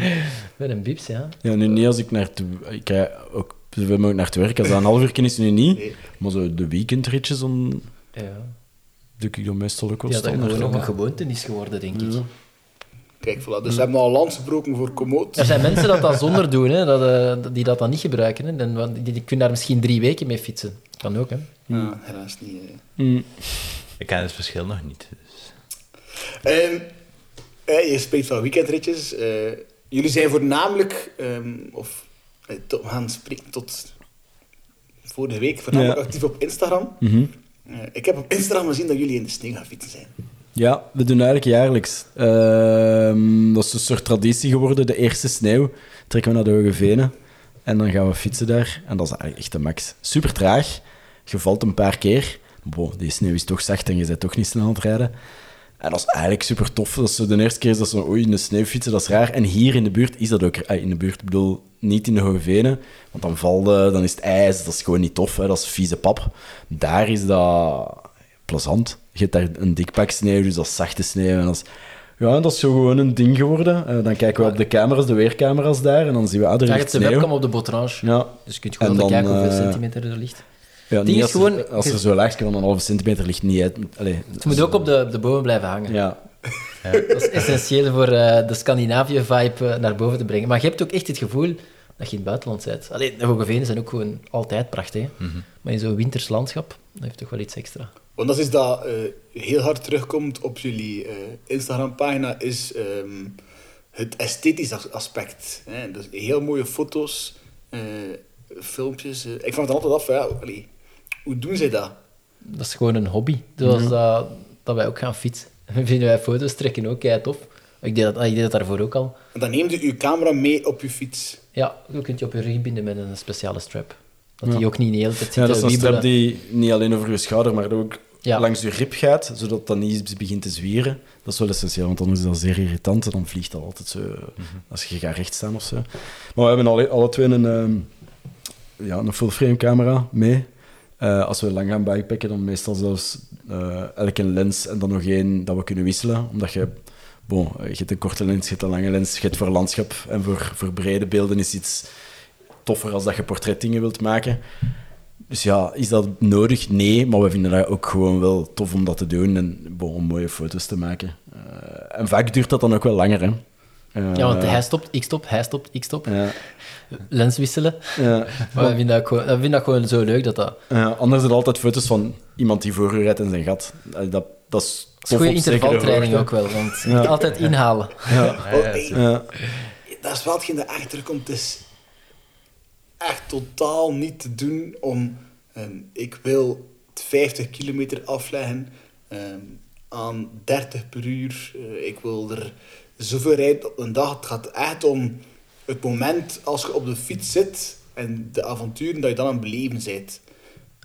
*laughs* met een bips, ja. ja, nu niet als ik naar... ik ook zoveel mogelijk naar het werk. Als dat een half uur is, nu niet. Nee. Maar zo de weekendritjes, dan Ja, doe ik dan meestal ook wel ja dat gewoon ook een gewoonte is geworden, denk ik. Ja. Kijk, voilà. Dus we hebben al lans gebroken voor Komoot. Er zijn mensen dat dat zonder doen, hè, dat, eh, die dat dan niet gebruiken. Hè. En, die, die kunnen daar misschien drie weken mee fietsen. Kan ook, hè. Ja, helaas niet. eh. Mm. Ik ken het verschil nog niet. Dus. Ehm, eh, je spreekt van weekendritjes. Eh, jullie zijn voornamelijk, ehm, of we gaan spreken tot vorige week, voornamelijk Ja. actief op Instagram. Mhm. Eh, ik heb op Instagram gezien dat jullie in de sneeuw gaan fietsen zijn. Ja, we doen eigenlijk jaarlijks. Ehm, dat is een soort traditie geworden. De eerste sneeuw trekken we naar de Hoge Venen. En dan gaan we fietsen daar. En dat is eigenlijk echt de max. Super traag. Je valt een paar keer. Bo, die sneeuw is toch zacht en je bent toch niet snel aan het rijden. En dat is eigenlijk super tof. Dat is zo de eerste keer is dat zo, oei, in de sneeuw fietsen, dat is raar. En hier in de buurt is dat ook... in de buurt, ik bedoel, niet in de Hoge Venen. Want dan valt dan is het ijs, dat is gewoon niet tof. Hè. Dat is vieze pap. Daar is dat plezant. Je hebt daar een dik pak sneeuw, dus dat is zachte sneeuw. En dat is, ja, dat is zo gewoon een ding geworden. Eh, dan kijken we op de camera's, de weercamera's daar, en dan zien we, ah, er ligt de webcam op de botrange. Ja, Dus je kunt gewoon dan, kijken hoeveel eh, centimeter er ligt. Ja is als, gewoon- er, als er zo laag kan, dan een halve centimeter ligt niet uit. Allee, Het moet ook op de, op de bomen blijven hangen. *laughs* Ja, Dat is essentieel voor eh, de Scandinavië-vibe eh, naar boven te brengen. Maar je hebt ook echt het gevoel dat je in het buitenland bent. Allee, de Hoge Venen zijn ook gewoon altijd prachtig. hè. Maar in zo'n winters landschap, dat heeft toch wel iets extra. Want dat is dat eh, heel hard terugkomt op jullie eh, Instagram-pagina, is ehm, het esthetisch as- aspect. Hè? Dus heel mooie foto's, eh, filmpjes. Ik vraag me dan altijd af, ja, allee, hoe doen zij dat? Dat is gewoon een hobby. Zoals dat, dat wij ook gaan fietsen. *laughs* Vinden wij foto's trekken ook kei tof. Ik deed, dat, ik deed dat daarvoor ook al. En dan neemt u uw camera mee op uw fiets. Ja, je kunt je op je rug binden met een speciale strap. Dat die ook niet de hele tijd zit ja dat te is een wiebelen. strap die niet alleen over je schouder, maar ook Ja. langs je rib gaat, zodat dat niet begint te zwieren. Dat is wel essentieel, want anders is dat zeer irritant. En dan vliegt dat altijd zo, als je gaat recht staan of zo. Maar we hebben alle, alle twee een, ehm, ja, een full-frame camera mee. Eh, als we lang gaan bikepacken, dan meestal zelfs eh, elke lens en dan nog één dat we kunnen wisselen. Omdat je, bon, je hebt een korte lens, je hebt een lange lens, je hebt voor landschap en voor, voor brede beelden is iets toffer als dat je portretdingen wilt maken. Dus ja, is dat nodig? Nee, maar we vinden dat ook gewoon wel tof om dat te doen en om mooie foto's te maken. Eh, en vaak duurt dat dan ook wel langer, hè. Eh, Ja, want hij stopt, ik stop, hij stopt, ik stop. ja, Lens wisselen. ja. *laughs* Maar we vinden dat, gewoon, we vinden dat gewoon zo leuk dat dat... Ja, anders zijn er altijd foto's van iemand die voor u rijdt in zijn gat. Eh, Dat, dat is Dat is tof goede intervaltraining ook wel, want je Ja. moet altijd inhalen. Ja, Oh, hey, ja. dat is wel hetgeen dat achterkomt. Het is echt totaal niet te doen om... ehm, ik wil 50 kilometer afleggen ehm, aan 30 per uur. Eh, ik wil er zoveel rijden op een dag. Het gaat echt om het moment als je op de fiets zit en de avonturen dat je dan aan het beleven bent.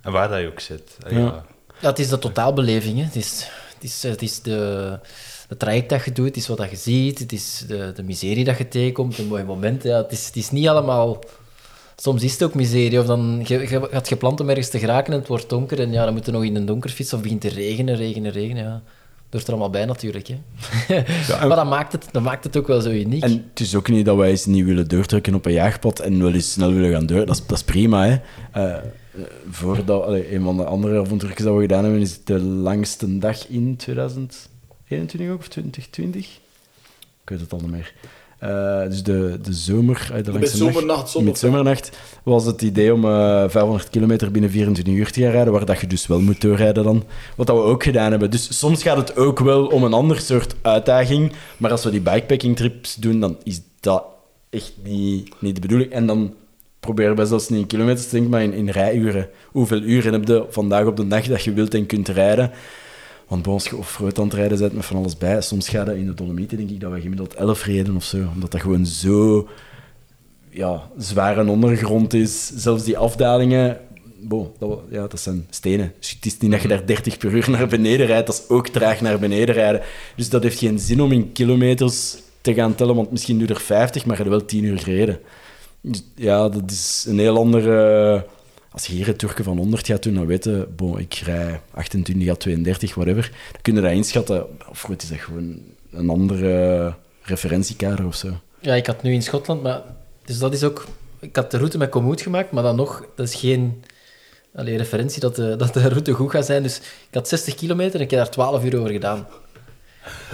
En waar dat je ook zit. Allee, Ja. ja. Het is de totaalbeleving. Hè. Het is, het is, het is de, de traject dat je doet, het is wat dat je ziet, het is de, de miserie dat je tegenkomt, de mooie momenten. Ja, het, is, het is niet allemaal... Soms is het ook miserie, of dan je, je gaat gepland om ergens te geraken en het wordt donker en ja, dan moet je nog in een donker fietsen of begint te regenen, regenen, regenen. Ja. Er allemaal bij natuurlijk. Hè. en- *laughs* maar dat maakt, het, dat maakt het ook wel zo uniek. En het is ook niet dat wij eens niet willen doortrekken op een jaagpad en wel eens snel willen gaan door. Dat is, dat is prima, hè. Eh, voordat, allee, een van de andere avonturen dat we gedaan hebben, is de langste dag in 2021 ook, of 2020? Ik weet het al niet meer. Eh, dus de, de zomer, eh, de langste zomernacht zondag, met zomernacht was het idee om eh 500 kilometer binnen 24 uur te gaan rijden, waar dat je dus wel moet doorrijden dan. Wat dat we ook gedaan hebben. Dus soms gaat het ook wel om een ander soort uitdaging, maar als we die bikepacking trips doen, dan is dat echt niet, niet de bedoeling. En dan proberen we zelfs niet in kilometers te denken, maar in, in rijuren. Hoeveel uren heb je vandaag op de dag dat je wilt en kunt rijden? Want bij ons het rijden bent met van alles bij. Soms gaat dat in de Dolomieten, denk ik, dat we gemiddeld 11 reden of zo. Omdat dat gewoon zo ja, zware ondergrond is. Zelfs die afdalingen, bon, dat, ja, dat zijn stenen. Dus het is niet dat je daar 30 per uur naar beneden rijdt, dat is ook traag naar beneden rijden. Dus dat heeft geen zin om in kilometers te gaan tellen, want misschien doe je er 50, maar je hebt wel 10 uur gereden. Dus ja, dat is een heel andere... Als je hier het Turken van 100 gaat doen, dan weten, bon, ik rij 28 à 32, whatever. Dan kun je dat inschatten. Of goed, is dat gewoon een andere referentiekader of zo. Ja, ik had nu in Schotland, maar... Dus dat is ook... Ik had de route met Komoot gemaakt, maar dan nog, dat is geen allee, referentie dat de, *laughs* dat de route goed gaat zijn. Dus ik had 60 kilometer en ik heb daar 12 uur over gedaan.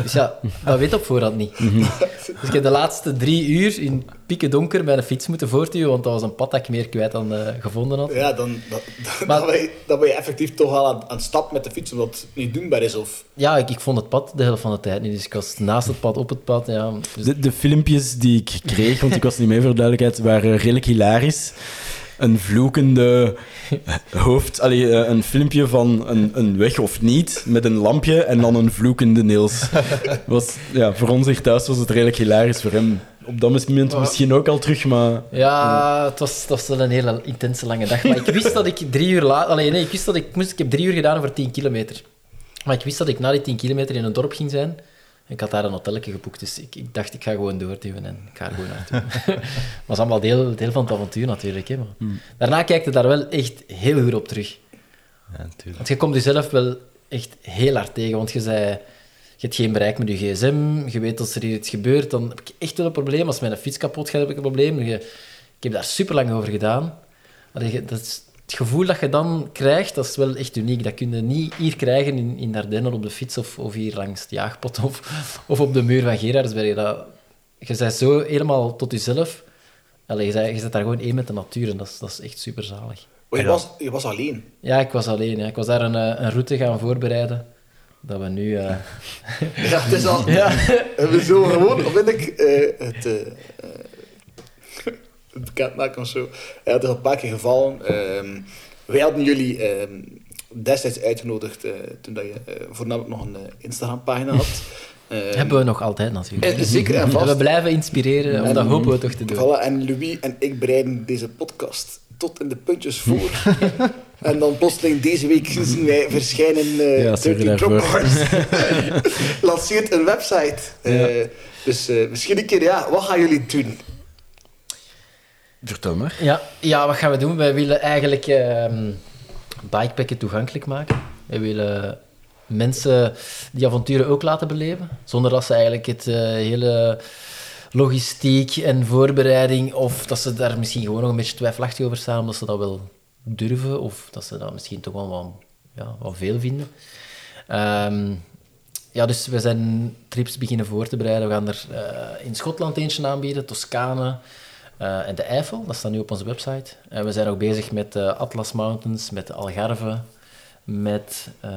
Dus ja, dat weet op voorhand niet. Dus ik heb de laatste drie uur in pieken donker met een fiets moeten voortduwen, want dat was een pad dat ik meer kwijt dan eh, gevonden had. Ja, dan, dat, dat, Maar- dat, ben je, dat ben je effectief toch al aan, aan het stap met de fiets, omdat het niet doenbaar is. Of... Ja, ik, ik vond het pad de helft van de tijd niet, dus ik was naast het pad, op het pad. Ja. Dus De, de filmpjes die ik kreeg, want ik was niet mee voor de duidelijkheid, waren redelijk hilarisch. Een vloekende hoofd, allee, eh, een filmpje van een, een weg of niet, met een lampje en dan een vloekende Niels. Was, ja, voor ons hier thuis was het redelijk hilarisch, voor hem op dat moment misschien ook al terug, maar... Ja, het was, het was wel een hele intense lange dag. Maar ik wist dat ik drie uur later... Allee, nee, ik wist dat ik moest... Ik heb drie uur gedaan voor 10 kilometer. Maar ik wist dat ik na die 10 kilometer in een dorp ging zijn. Ik had daar een hotelletje geboekt, dus ik, ik dacht, ik ga gewoon doorduwen en ik ga er gewoon naartoe. *laughs* was allemaal deel, deel van het avontuur natuurlijk. Hè, maar Daarna kijkte daar wel echt heel goed op terug. Ja, natuurlijk. Want je komt jezelf wel echt heel hard tegen, want je zei... Je hebt geen bereik met je gsm, je weet als er hier iets gebeurt, dan heb ik echt wel een probleem. Als mijn fiets kapot gaat, heb ik een probleem. Je, ik heb daar super lang over gedaan. Allee, je- dat is, het gevoel dat je dan krijgt, dat is wel echt uniek. Dat kun je niet hier krijgen in, in Ardennen op de fiets of, of hier langs het jaagpot of, of op de muur van Gerardsberg. Dat, je bent zo helemaal tot jezelf. Allee, je, bent, je bent daar gewoon één met de natuur en dat is, dat is echt super zalig. Oh, je, was, je was alleen. Ja, ik was alleen. Ja. Ik was daar een, eh, een route gaan voorbereiden. Dat we nu... eh, *laughs* Ja, het is al... ja. *laughs* We zullen gewoon, of vind ik, eh, het, eh, eh, het bekendmaken of zo. Ja, het is al een paar keer gevallen. Ehm, wij hadden jullie ehm, destijds uitgenodigd, eh, toen dat je eh, voornamelijk nog een eh, Instagram-pagina had. *laughs* Hebben we nog altijd natuurlijk. eh, zeker en *laughs* En vast. we blijven inspireren, En- dat hopen we toch te doen. Voilà, en Louis en ik bereiden deze podcast tot in de puntjes voor. *laughs* en dan plotseling deze week zien wij verschijnen eh Ja, sorry 13 Drop daarvoor. Bars. lanceert een website. Eh, dus eh, misschien een keer, ja, wat gaan jullie doen? Vertel. Ja, ja, wat gaan we doen? Wij willen eigenlijk... ehm, bikepacken toegankelijk maken. Wij willen mensen die avonturen ook laten beleven, zonder dat ze eigenlijk het eh, hele logistiek en voorbereiding, of dat ze daar misschien gewoon nog een beetje twijfelachtig over staan, omdat ze dat wel durven, of dat ze dat misschien toch wel wat, ja, wat veel vinden. Ehm, ja, dus we zijn trips beginnen voor te bereiden. We gaan er eh, in Schotland eentje aanbieden, Toscane eh, en de Eifel. Dat staat nu op onze website. En we zijn ook bezig met de Atlas Mountains, met de Algarve, met, eh,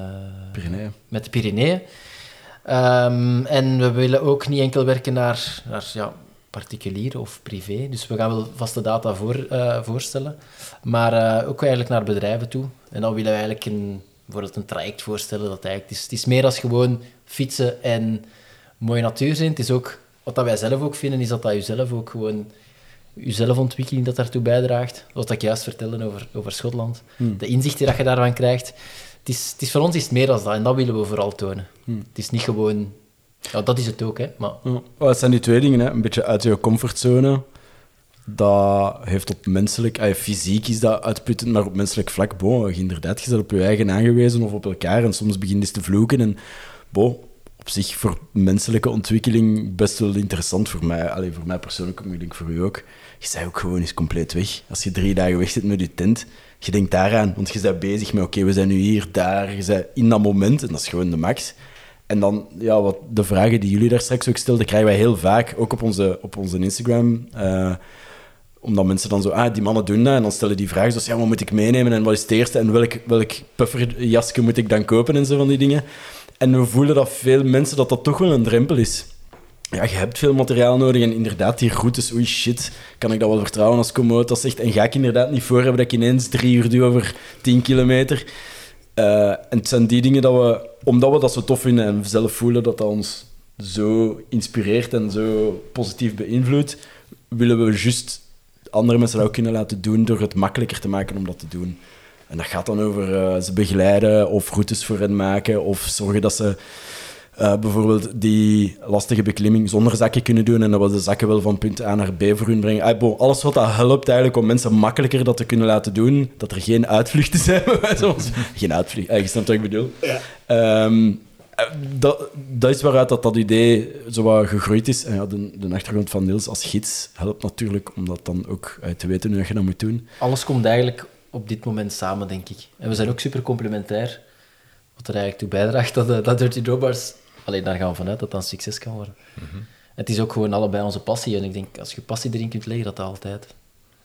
Pyreneeën. met de Pyreneeën. Ehm, en we willen ook niet enkel werken naar, naar ja, particulier of privé. Dus we gaan wel vaste data voor, eh, voorstellen. Maar eh, ook eigenlijk naar bedrijven toe. En dan willen we eigenlijk een, bijvoorbeeld een traject voorstellen. Dat eigenlijk, het, is, het is meer als gewoon fietsen en mooie natuur zijn. Het is ook, wat dat wij zelf ook vinden, is dat dat jezelf ook gewoon... Je zelfontwikkeling dat daartoe bijdraagt. Wat ik juist vertelde over, over Schotland. De inzichten dat je daarvan krijgt. Het is, het is, voor ons is het meer dan dat. En dat willen we vooral tonen. Het is niet gewoon... Ja, dat is het ook, hè. Maar. Oh, het zijn die twee dingen, hè. een beetje uit je comfortzone. Dat heeft op menselijk, eh, fysiek is dat uitputtend, maar op menselijk vlak, bo, inderdaad, je bent op je eigen aangewezen of op elkaar en soms begin je eens te vloeken. En bo, op zich voor menselijke ontwikkeling best wel interessant voor mij. Allee, voor mij persoonlijk, maar ik denk voor u ook. Je bent ook gewoon eens compleet weg. Als je drie dagen weg zit met je tent, je denkt daaraan, want je bent bezig met, oké, we zijn nu hier, daar, je bent in dat moment, en dat is gewoon de max. En dan, ja, wat de vragen die jullie daar straks ook stelden, krijgen wij heel vaak, ook op onze, op onze Instagram. eh, omdat mensen dan zo, ah, die mannen doen dat. En dan stellen die vragen zoals, ja, wat moet ik meenemen? En wat is het eerste? En welk, welk pufferjasje moet ik dan kopen? En zo van die dingen. En we voelen dat veel mensen, dat dat toch wel een drempel is. Ja, je hebt veel materiaal nodig en inderdaad, die routes, oei shit, kan ik dat wel vertrouwen als Komoot dat zegt? En ga ik inderdaad niet voor hebben dat ik ineens drie uur doe over 10 kilometer? Eh, en het zijn die dingen dat we, omdat we dat zo tof vinden en zelf voelen dat dat ons zo inspireert en zo positief beïnvloedt, willen we juist andere mensen ook kunnen laten doen door het makkelijker te maken om dat te doen. En dat gaat dan over eh, ze begeleiden of routes voor hen maken of zorgen dat ze eh, bijvoorbeeld die lastige beklimming zonder zakken kunnen doen en dat we de zakken wel van punt A naar B voor hun brengen. Ah, bon, alles wat dat helpt eigenlijk om mensen makkelijker dat te kunnen laten doen, dat er geen uitvluchten zijn. *laughs* geen uitvluchten, eh, je snapt wat ik bedoel. Ja. Ehm, eh, dat, dat is waaruit dat, dat idee zo wat gegroeid is. En ja, de, de achtergrond van Niels als gids helpt natuurlijk, om dat dan ook eh, te weten hoe je dat moet doen. alles komt eigenlijk op dit moment samen, denk ik. En we zijn ook super complementair. Wat er eigenlijk toe bijdraagt dat, dat Dirty Drawbars... Alleen daar gaan we vanuit dat dat een succes kan worden. Het is ook gewoon allebei onze passie. En ik denk, als je passie erin kunt leggen, dat dat altijd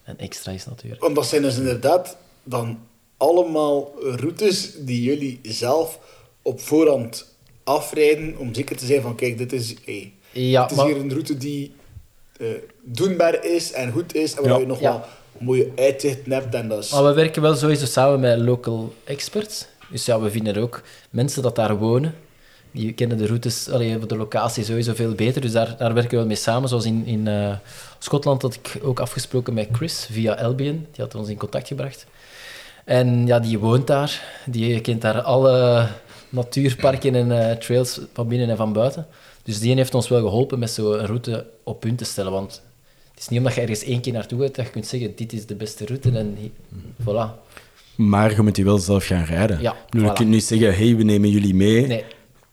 een extra is natuurlijk. Want dat zijn dus inderdaad dan allemaal routes die jullie zelf op voorhand afrijden om zeker te zijn van kijk, dit is, hey, Ja, het is maar- hier een route die eh, doenbaar is en goed is en waar Ja. je nog Ja. wel mooie uitzichten hebt en dat is... Maar we werken wel sowieso samen met local experts. Dus ja, we vinden ook mensen dat daar wonen. Die kennen de routes, allee, de locatie sowieso veel beter. Dus daar, daar werken we wel mee samen. Zoals in, in eh, Schotland had ik ook afgesproken met Chris via Albion. Die had ons in contact gebracht. En ja, die woont daar. Die kent daar alle natuurparken en eh, trails van binnen en van buiten. Dus die heeft ons wel geholpen met zo'n route op punt te stellen. Want het is niet omdat je ergens één keer naartoe gaat dat je kunt zeggen, dit is de beste route en voilà. Maar je moet die wel zelf gaan rijden. Ja, Je voilà. kunt niet zeggen, hey, we nemen jullie mee. Nee,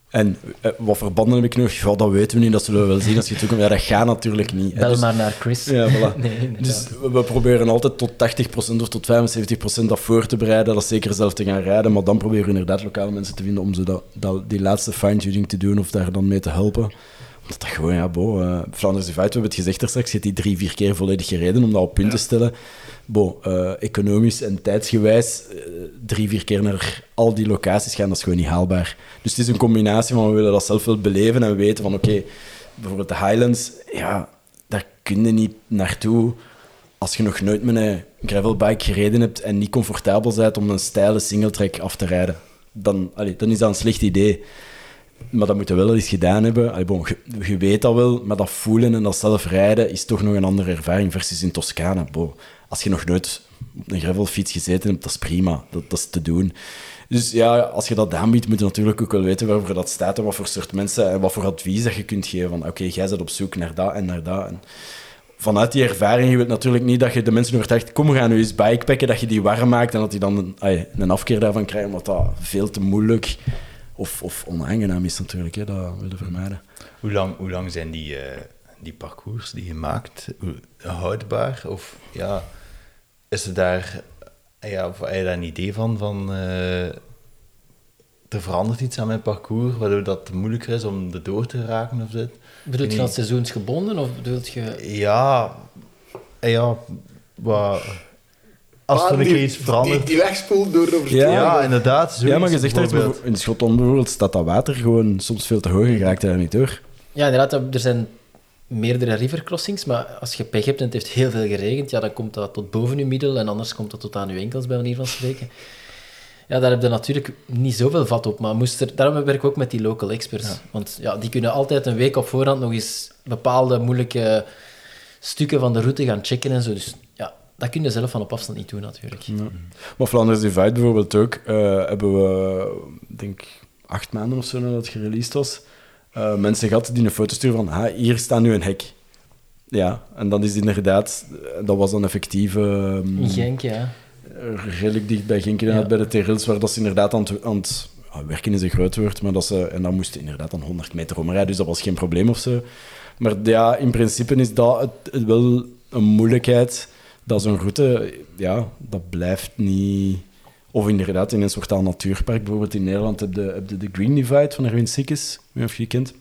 En eh, wat verbanden heb ik nog? Ja, dat weten we niet, dat zullen we wel zien als je toekomt. Ja, dat gaat natuurlijk niet. bel Dus- maar naar Chris. Ja, voilà. *laughs* Nee, dus we we proberen altijd tot 80% of tot 75% dat voor te bereiden, dat zeker zelf te gaan rijden. Maar dan proberen we inderdaad lokale mensen te vinden om zo dat, dat, die laatste fine-tuning te doen of daar dan mee te helpen. Omdat dat gewoon, ja, bo, eh Flanders Divide, we hebben het gezegd daar straks, je hebt die drie, vier keer volledig gereden om dat op punt te stellen. Bo, eh, economisch en tijdsgewijs eh, drie, vier keer naar al die locaties gaan, dat is gewoon niet haalbaar. Dus het is een combinatie van we willen dat zelf wel beleven en weten van oké, bijvoorbeeld de Highlands, ja, daar kun je niet naartoe als je nog nooit met een gravelbike gereden hebt en niet comfortabel bent om een steile singletrack af te rijden. Dan, allee, dan is dat een slecht idee. Maar dat moet je wel eens gedaan hebben. Allee, bon, je, je weet dat wel, maar dat voelen en dat zelf rijden is toch nog een andere ervaring versus in Toscane. Bo, als je nog nooit op een gravelfiets gezeten hebt, dat is prima. Dat, dat is te doen. Dus ja, als je dat aanbiedt, moet je natuurlijk ook wel weten waarvoor dat staat en wat voor soort mensen en wat voor advies dat je kunt geven. Van oké, jij bent op zoek naar dat en naar dat. Vanuit die ervaring, je wilt natuurlijk niet dat je de mensen overtuigt, kom, we gaan nu eens bikepacken, dat je die warm maakt en dat die dan een, een afkeer daarvan krijgen, omdat dat veel te moeilijk of, of onaangenaam is natuurlijk. Dat willen vermijden. Hoe lang, hoe lang zijn die, eh, die parcours die je maakt houdbaar? Of ja, is er daar, eh, ja, of heb je daar een idee van, van eh, er verandert iets aan mijn parcours, waardoor dat moeilijker is om er door te raken of dit? Bedoelt je dat seizoensgebonden of bedoelt je... Ja, eh, ja, wat, als er die- iets verandert. Die, die wegspoelt door over Ja, ja, inderdaad. ja, maar je zegt dat bijvoorbeeld. in Schotland bijvoorbeeld staat dat water gewoon soms veel te hoog en raakt daar niet door. Ja, inderdaad, er zijn meerdere rivercrossings, maar als je pech hebt en het heeft heel veel geregend, ja, dan komt dat tot boven je middel en anders komt dat tot aan je enkels, bij manier van spreken. Ja, daar heb je natuurlijk niet zoveel vat op, maar moest er, daarom werk ik ook met die local experts. Want ja, die kunnen altijd een week op voorhand nog eens bepaalde moeilijke stukken van de route gaan checken en zo. Dus ja, dat kun je zelf van op afstand niet doen, natuurlijk. Maar Flanders Divide bijvoorbeeld ook, eh, hebben we, denk acht maanden of zo nadat het gereleased was, eh, mensen gehad die een foto sturen van, ah, hier staat nu een hek. Ja, en dat is inderdaad, dat was dan effectief ehm, In Genk, ja. redelijk dicht bij Genk inderdaad, Ja. bij de Terils, waar dat ze inderdaad aan het, aan het werken is een groot woord, maar dat ze, en dan moesten inderdaad dan 100 meter omrijden, dus dat was geen probleem of zo. Maar ja, in principe is dat het, het wel een moeilijkheid, dat zo'n route, ja, dat blijft niet... Of inderdaad, in een soort aan natuurpark, bijvoorbeeld in Nederland heb je, de Green Divide van Erwin Sikkes, of je kent.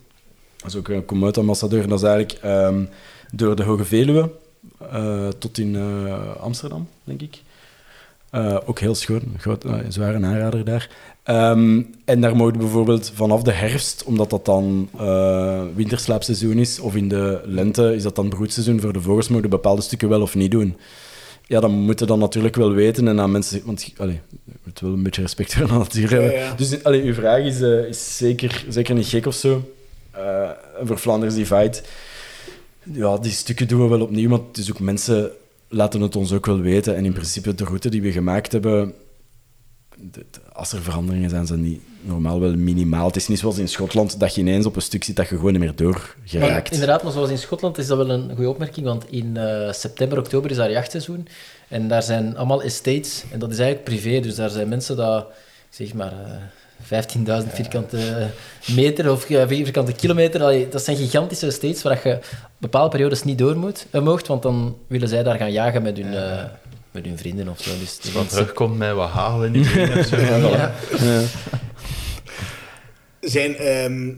Dat is ook een Komoot-ambassadeur, en dat is eigenlijk ehm, door de Hoge Veluwe eh, tot in eh, Amsterdam, denk ik. Eh, ook heel schoon, een eh, zware aanrader daar. Ehm, en daar mogen bijvoorbeeld vanaf de herfst, omdat dat dan eh, winterslaapseizoen is, of in de lente is dat dan broedseizoen voor de vogels, mogen bepaalde stukken wel of niet doen. Ja, dan moeten dan natuurlijk wel weten en aan mensen... Want allee, je moet wel een beetje respect voor de natuur hebben. Ja, ja. Dus allee, uw vraag is, eh, is zeker, zeker niet gek of zo. En voor Flanders Divide, ja, die stukken doen we wel opnieuw, want is ook mensen laten het ons ook wel weten. En in principe, de route die we gemaakt hebben, als er veranderingen zijn, zijn die normaal wel minimaal. Het is niet zoals in Schotland, dat je ineens op een stuk zit dat je gewoon niet meer door Maar geraakt. inderdaad, maar zoals in Schotland is dat wel een goede opmerking, want in eh, september, oktober is daar jachtseizoen. En daar zijn allemaal estates, en dat is eigenlijk privé, dus daar zijn mensen dat, zeg maar, eh 15.000 vierkante meter of eh, vierkante kilometer, dat zijn gigantische estates waar je bepaalde periodes niet door moet, eh, moogt, want dan willen zij daar gaan jagen met hun, eh, met hun vrienden of zo. Dus mensen- terugkomt met wat hagel in die *laughs* of zo. Ja. Zijn ehm,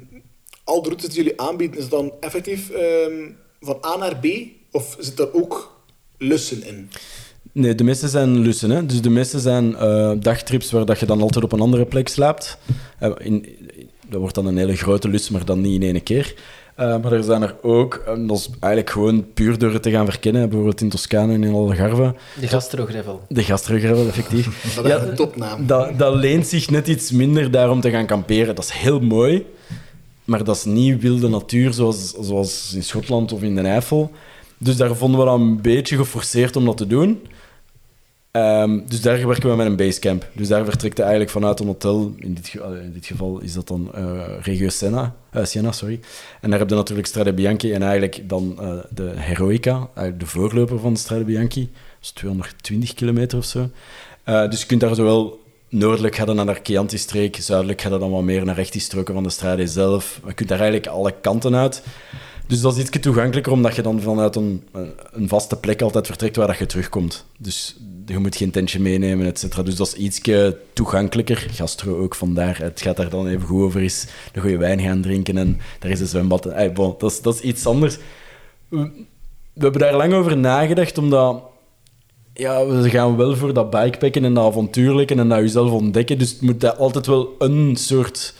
al de routes die jullie aanbieden, is het dan effectief ehm, van A naar B? Of zit daar ook lussen in? Nee, de meeste zijn lussen. Hè? Dus de meeste zijn eh, dagtrips waar dat je dan altijd op een andere plek slaapt. Eh, in, dat wordt dan een hele grote lus, maar dan niet in één keer. Eh, maar er zijn er ook, en dat is eigenlijk gewoon puur door het te gaan verkennen, bijvoorbeeld in Toscane en in Algarve, De gastrogravel. de gastrogravel, effectief. *laughs* Dat is een topnaam. Dat, dat leent zich net iets minder daarom te gaan kamperen. Dat is heel mooi, maar dat is niet wilde natuur zoals, zoals in Schotland of in de Eifel. Dus daar vonden we dat een beetje geforceerd om dat te doen. Ehm, dus daar werken we met een basecamp. Dus daar vertrekt je eigenlijk vanuit een hotel. In dit, in dit geval is dat dan eh, Regio eh, Siena. Sorry. En daar heb je natuurlijk Strade Bianchi en eigenlijk dan eh, de Heroica, de voorloper van Strade Bianchi. Dat is 220 kilometer of zo. Dus je kunt daar zowel noordelijk gaan naar de Chianti-streek, zuidelijk gaat dan wat meer naar recht die stroken van de Strade zelf. Je kunt daar eigenlijk alle kanten uit. Dus dat is iets toegankelijker, omdat je dan vanuit een, een vaste plek altijd vertrekt waar dat je terugkomt. Dus je moet geen tentje meenemen, et cetera. Dus dat is iets toegankelijker. Gastro ook vandaar. Het gaat daar dan even goed over is een goede wijn gaan drinken en daar is een zwembad. Bon, dat, is, dat is iets anders. We, hebben daar lang over nagedacht, omdat ja, we gaan wel voor dat bikepacken en dat avontuurlijke en dat jezelf ontdekken. Dus het moet altijd wel een soort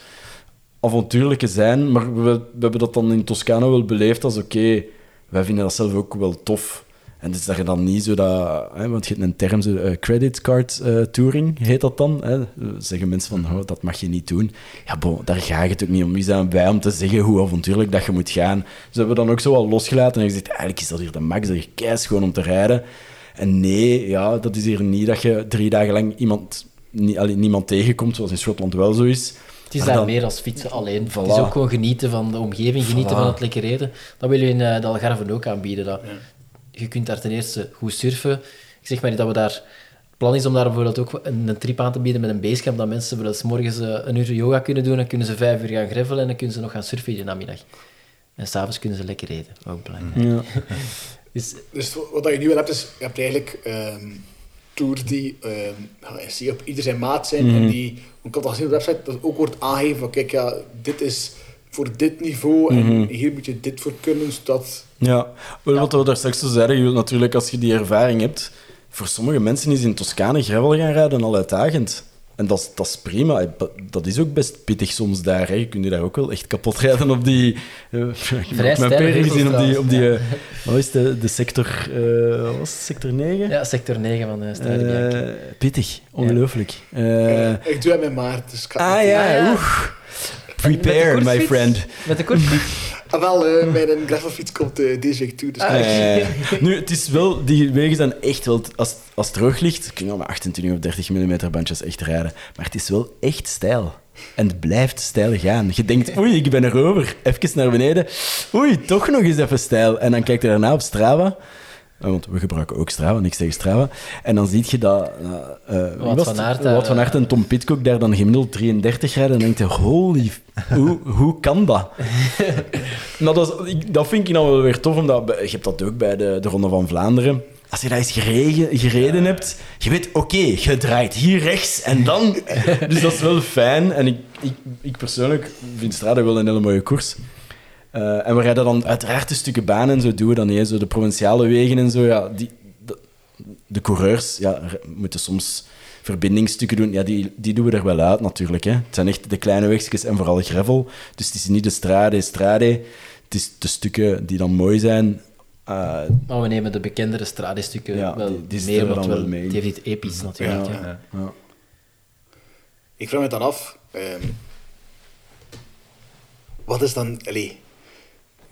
avontuurlijke zijn. Maar we, we hebben dat dan in Toscane wel beleefd als oké, wij vinden dat zelf ook wel tof. En dus dat je dan niet zo dat... Hè, want je hebt een term, zo, eh, credit card eh, touring heet dat dan. Hè. Zeggen mensen van, oh, dat mag je niet doen. Ja, bon, daar gaat het ook niet om. Wie zijn wij om te zeggen hoe avontuurlijk dat je moet gaan? Dus hebben dan ook zo wel losgelaten en gezegd, eigenlijk is dat hier de max, dat je keis gewoon om te rijden. En nee, ja, dat is hier niet dat je drie dagen lang iemand, niemand tegenkomt, zoals in Schotland wel zo is. Het is daar dan- meer als fietsen alleen. Het is ook gewoon genieten van de omgeving, genieten Voilà. van het lekker eten. Dat willen we in eh, de Algarve ook aanbieden. Dat, je kunt daar ten eerste goed surfen. Ik zeg maar niet dat we daar... Het plan is om daar bijvoorbeeld ook een, een trip aan te bieden met een basecamp, dat mensen eens morgens eh, een uur yoga kunnen doen, dan kunnen ze vijf uur gaan gravelen en dan kunnen ze nog gaan surfen in de namiddag. En s'avonds kunnen ze lekker eten, ook belangrijk. Ja. *laughs* Dus Dus wat je nu wel hebt, is je hebt eigenlijk ehm tours die ehm ja, je ziet op ieder zijn maat zijn. En die, ik had al gezien op de website, dat ook wordt aangegeven van kijk, ja, dit is voor dit niveau en hier moet je dit voor kunnen, zodat... Ja, wel, wat we daar straks zo zeiden, je wilt natuurlijk als je die ervaring hebt, voor sommige mensen is in Toscane gravel gaan rijden al uitdagend. En dat is, dat is prima. Dat is ook best pittig soms daar. Hè. Je kunt je daar ook wel echt kapot rijden op die... eh, *laughs* ik heb Vrij mijn peren gezien op die... Op die eh, wat is de, de sector... eh, wat was het, sector 9? ja, sector 9 van de. Eh, pittig. Ongelooflijk. Eh, ik doe het met maart, dus ah niet- ja, Ah, ja. oeh. Prepare, Met my friend. Met de kortfiets. Ah, wel, eh, *laughs* met een gravelfiets komt eh, deze week toe, dus Ah. Eh, *laughs* nu, het is wel, die wegen zijn echt wel, als, als het droog ligt, kun je al met 28 of 30 mm bandjes echt rijden. Maar het is wel echt stijl. En het blijft stijl gaan. Je denkt, oei, ik ben erover. Even naar beneden. Oei, toch nog eens even stijl. En dan kijk je daarna op Strava. Eh, Want we gebruiken ook Strava, niks tegen Strava. En dan zie je dat Wout was van? Aert daar, Wout van Aert en Tom Pitcock daar dan gemiddeld 33 rijden. En dan denk je, holy, hoe, hoe kan dat? *laughs* Nou, dat, is- ik- dat vind ik nou wel weer tof, omdat je hebt dat ook bij de, de Ronde van Vlaanderen. Als je dat eens geregen, gereden hebt, je weet, oké, je draait hier rechts en dan... *laughs* Dus dat is wel fijn. En ik, ik, ik persoonlijk vind Strade wel een hele mooie koers. Eh, en we rijden dan uiteraard de stukken baan en zo doen we dan niet. Zo de provinciale wegen en zo, ja, die, de, de coureurs ja, moeten soms verbindingsstukken doen. Ja, die, die doen we er wel uit natuurlijk. Hè. Het zijn echt de kleine wegjes en vooral gravel. Dus het is niet de strade, strade. Het is de stukken die dan mooi zijn. Eh, Maar we nemen de bekendere stradestukken Ja, wel die- want dan wel, mee. het heeft iets episch natuurlijk. Ja. ja. ja. Ik vraag me dan af, ehm, wat is dan allee,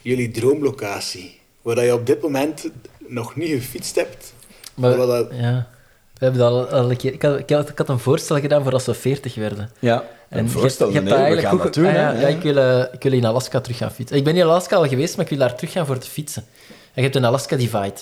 jullie droomlocatie? Waar dat je op dit moment nog niet gefietst hebt, Maar, maar wat dat, ja, we hebben dat al, al een keer... Ik had, ik, had, ik had een voorstel gedaan voor als we 40 werden. Ja, En een je voorstel. hebt- je hebt nee, we eigenlijk gaan dat doen. ah, ja, ik, wil, eh, ik wil in Alaska terug gaan fietsen. Ik ben in Alaska al geweest, maar ik wil daar terug gaan voor te fietsen. En je hebt een Alaska Divide.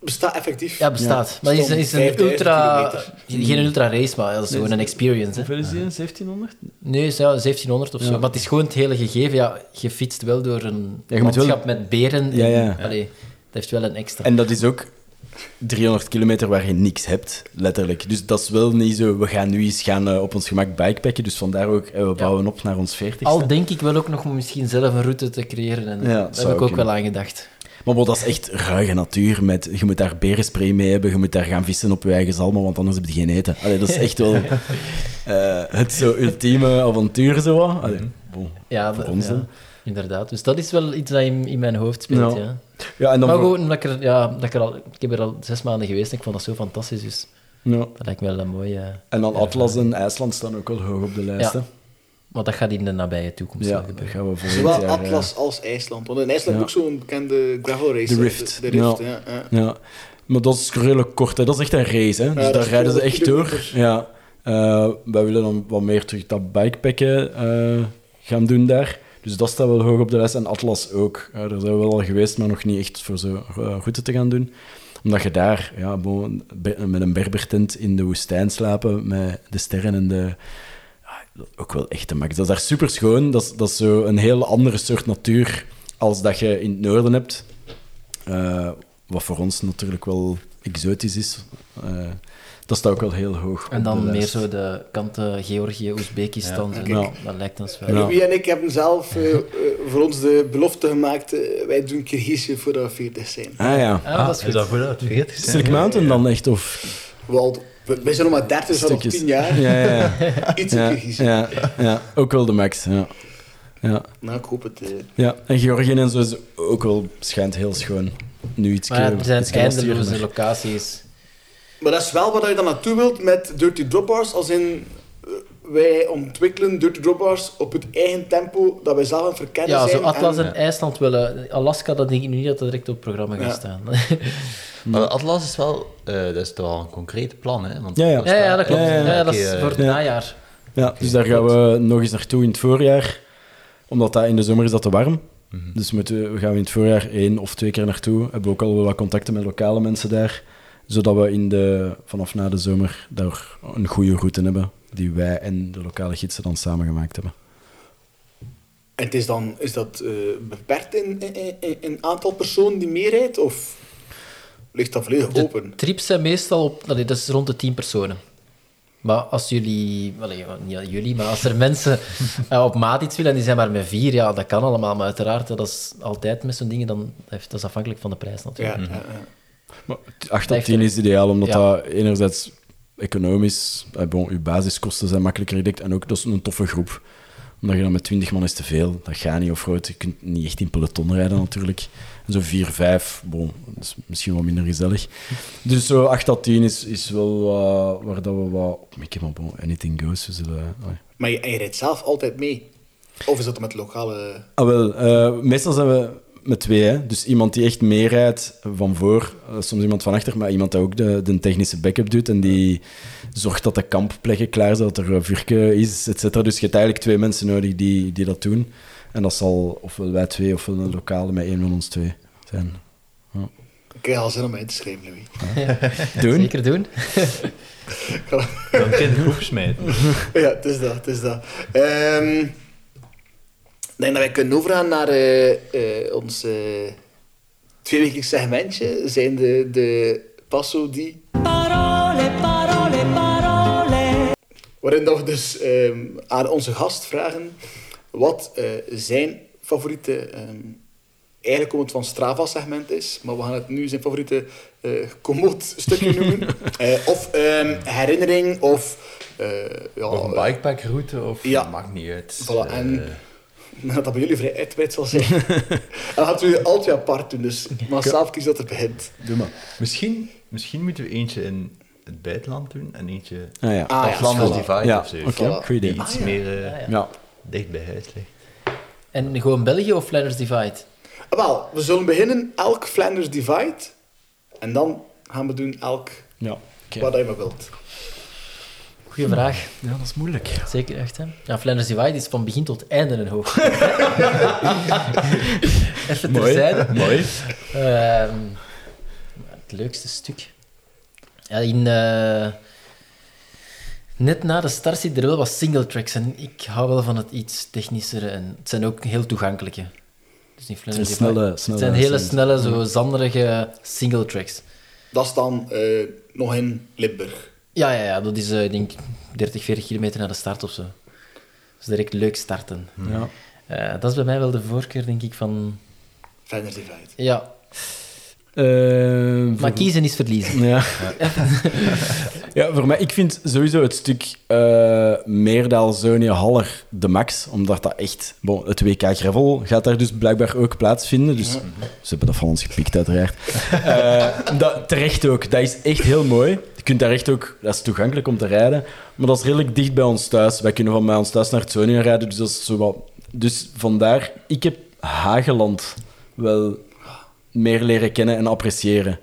Bestaat effectief. Ja, bestaat. Maar het is, is een 5000 ultra... kilometer. Geen ultra race, maar dat is gewoon een experience. Hoeveel is die? 1700? Nee, is ja, 1700 of zo. Maar het is gewoon het hele gegeven. Ja, je fietst wel door een Ja, landschap wel- met beren. Ja, en- ja. Allee, dat heeft wel een extra. En dat is ook 300 kilometer waar je niks hebt, letterlijk. Dus dat is wel niet zo, we gaan nu eens gaan eh, op ons gemak bikepacken, dus vandaar ook, eh, we bouwen op naar ons 40 Al denk ik wel ook nog om misschien zelf een route te creëren. En Ja, daar zou heb ik ook kunnen. wel aan gedacht. Maar bon, dat is echt ruige natuur. Met, je moet daar berenspray mee hebben, je moet daar gaan vissen op je eigen zalmen, want anders heb je geen eten. Allee, dat is echt wel *laughs* eh, het zo ultieme avontuur. Zo. Allee, bon, Ja, voor ons ja, inderdaad. Dus dat is wel iets dat in, in mijn hoofd speelt. Ja. Ja. Ja, en dan Maar voor- omdat ik, er, ja, dat ik, er al, ik heb er al zes maanden geweest en ik vond dat zo fantastisch. Dus ja. dat lijkt me wel een mooie... En dan Atlas en IJsland staan ook wel hoog op de lijst. Ja. Maar dat gaat in de nabije toekomst Ja, dat gebeuren. gaan we Zowel jaar, Atlas als IJsland. Want in IJsland Ja. ook zo'n bekende gravel race. De hè, Rift. De, de Rift, Ja. ja. ja. Ja. ja. Maar dat is redelijk kort, hè. dat is echt een race. Hè. Dus daar rijden ze 200 echt door. Ja. Eh, wij willen dan wat meer terug dat bikepacken eh, gaan doen daar. Dus dat staat wel hoog op de lijst. En Atlas ook. Eh, daar zijn we wel al geweest, maar nog niet echt voor zo'n eh, route te gaan doen. Omdat je daar ja, met een berbertent in de woestijn slapen, met de sterren en de... ook wel echt te max. Dat is daar super schoon. Dat is, dat is zo een heel andere soort natuur als dat je in het noorden hebt. Eh, wat voor ons natuurlijk wel exotisch is. Eh, dat staat ook wel heel hoog. En dan meer zo de kanten Georgië, Oezbekistan. Ja. Dat lijkt ons wel. Ja. Wie en ik hebben zelf eh, voor ons de belofte gemaakt, eh, wij doen Kirgizië voordat we 40 zijn. Ah ja. Ah, dat is is dat voor dat 40 zijn? Silk Mountain dan echt? Of Wel, we- zijn nog maar 30, dus nog stukjes? 10 jaar. Ja, ja, ja. *laughs* Iets ja, ja, ja. Ook wel de max. Ja. Ja. Nou, ik hoop het. eh. ja. En Georgië en zo is ook wel schijnt heel schoon. Nu iets Maar ja, er zijn maar- locaties. Maar dat is wel wat je dan naartoe wilt met Dirty Drop Bars, als in... Wij ontwikkelen Dirty Drop Bars op het eigen tempo dat wij zelf aan het verkennen Ja, zijn. zo Atlas en- en IJsland willen. Alaska, dat denk ik nu niet dat dat direct op het programma gaat Ja. staan. *laughs* Maar Atlas is wel, eh, dat is toch al een concreet plan, hè? Want Ja, ja. ja, ja, dat klopt. Ja, Ja, ja, ja. dat is eh, voor het ja. najaar. Ja, dus daar gaan we nog eens naartoe in het voorjaar. Omdat dat in de zomer is dat te warm. Dus moeten we, we gaan we in het voorjaar één of twee keer naartoe. Hebben we ook al wel wat contacten met lokale mensen daar. Zodat we in de, vanaf na de zomer daar een goede route hebben. Die wij en de lokale gidsen dan samen gemaakt hebben. En het is, dan, is dat eh, beperkt in, in, in, in aantal personen die meerijdt? Of ligt dat volledig De open? trips zijn meestal op, allee, dat is rond de 10 personen. Maar als jullie, allee, ja, niet jullie, maar als er *laughs* mensen eh, op maat iets willen en die zijn maar met vier, ja, dat kan allemaal. Maar uiteraard, dat is altijd met zo'n dingen, dan heeft, dat is afhankelijk van de prijs Ja, natuurlijk. ja, ja. Maar 8 Dat op 10 heeft is ideaal, omdat Ja. dat enerzijds economisch, eh, bon, je basiskosten zijn makkelijker gedekt en ook dat is een toffe groep. Omdat je dan met 20 man is te veel, dat gaat niet of rood. Je kunt niet echt in peloton rijden natuurlijk. En zo 4, 5, bon, dat is misschien wat minder gezellig. Dus zo 8 tot 10 is, is wel wat- waar dat we wat op mikken, maar bon, anything goes. We zullen. Maar je rijdt zelf altijd mee? Of is dat met lokale... Ah, wel, eh, meestal zijn we met twee. Hè? Dus iemand die echt meerijdt van voor, eh, soms iemand van achter, maar iemand die ook de, de technische backup doet en die zorgt dat de kampplekken klaar zijn, dat er eh, vuurke is, et cetera. Dus je hebt eigenlijk twee mensen nodig die, die dat doen. En dat zal ofwel wij twee ofwel een lokale met één van ons twee zijn. Ik krijg al zin om in te schrijven, Louis. *laughs* Doen? Zeker doen. *laughs* Dan kan je de groep smijten. *laughs* Ja, het is dat, het is dat. Ehm, denk dat wij kunnen overgaan naar eh, eh, ons uh, tweewekelijks segmentje. Zijn de, de Passo die... Parole, parole, parole. Waarin dat we dus ehm, aan onze gast vragen wat eh, zijn favoriete, ehm, eigenlijk komt het van Strava-segment is, maar we gaan het nu zijn favoriete eh komoot-stukje *laughs* noemen. Eh, of ehm, herinnering, of... eh, ja, Of een bikepackroute, of Ja. maakt niet uit. Voilà, en- dat dat bij jullie vrij uitgebreid zal zijn. en dan gaan we het al twee apart doen, dus maar zelf kies dat er begint. Doe maar. misschien, misschien moeten we eentje in het buitenland doen en eentje Ah ja. Ah, ja, Flanders. Divide ja, of zo. Voilà. Die iets Ah, ja. meer eh, Ja, ja. Dicht bij huis ligt. En gewoon België of Flanders Divide? Ah, wel, we zullen beginnen elk Flanders Divide. En dan gaan we doen elk Ja. Wat je maar wilt. Goeie vraag. Ja, dat is moeilijk. Zeker, echt, hè? Ja, Flanders Divide is van begin tot einde een hoog. *laughs* Even Mooi. terzijde. Mooi. Ehm, het leukste stuk. Ja, in, eh, net na de start zit er wel wat single tracks. En ik hou wel van het iets technischere. En het zijn ook heel toegankelijke. Dus in Flanders Het zijn snelle- Divide. snelle het zijn hele snelle, zo zanderige single tracks. Dat is dan eh, nog in Limburg. Ja, ja, ja dat is, eh, ik denk, 30, 40 kilometer naar de start of zo. Dus direct leuk starten. Ja. Eh, dat is bij mij wel de voorkeur, denk ik, van... Flanders Divide. Ja, Eh, maar kiezen is verliezen. *laughs* Ja. ja, voor mij, ik vind sowieso het stuk eh Meerdal, Zonia, Haller de max, omdat dat echt... Bon, het WK Gravel gaat daar dus blijkbaar ook plaatsvinden, dus ze hebben dat van ons gepikt uiteraard. Eh, dat, terecht ook, dat is echt heel mooi. Je kunt daar echt ook... Dat is toegankelijk om te rijden, maar dat is redelijk dicht bij ons thuis. Wij kunnen van bij ons thuis naar het Zonia rijden, dus dat is zo. Dus vandaar, ik heb Hageland wel meer leren kennen en appreciëren.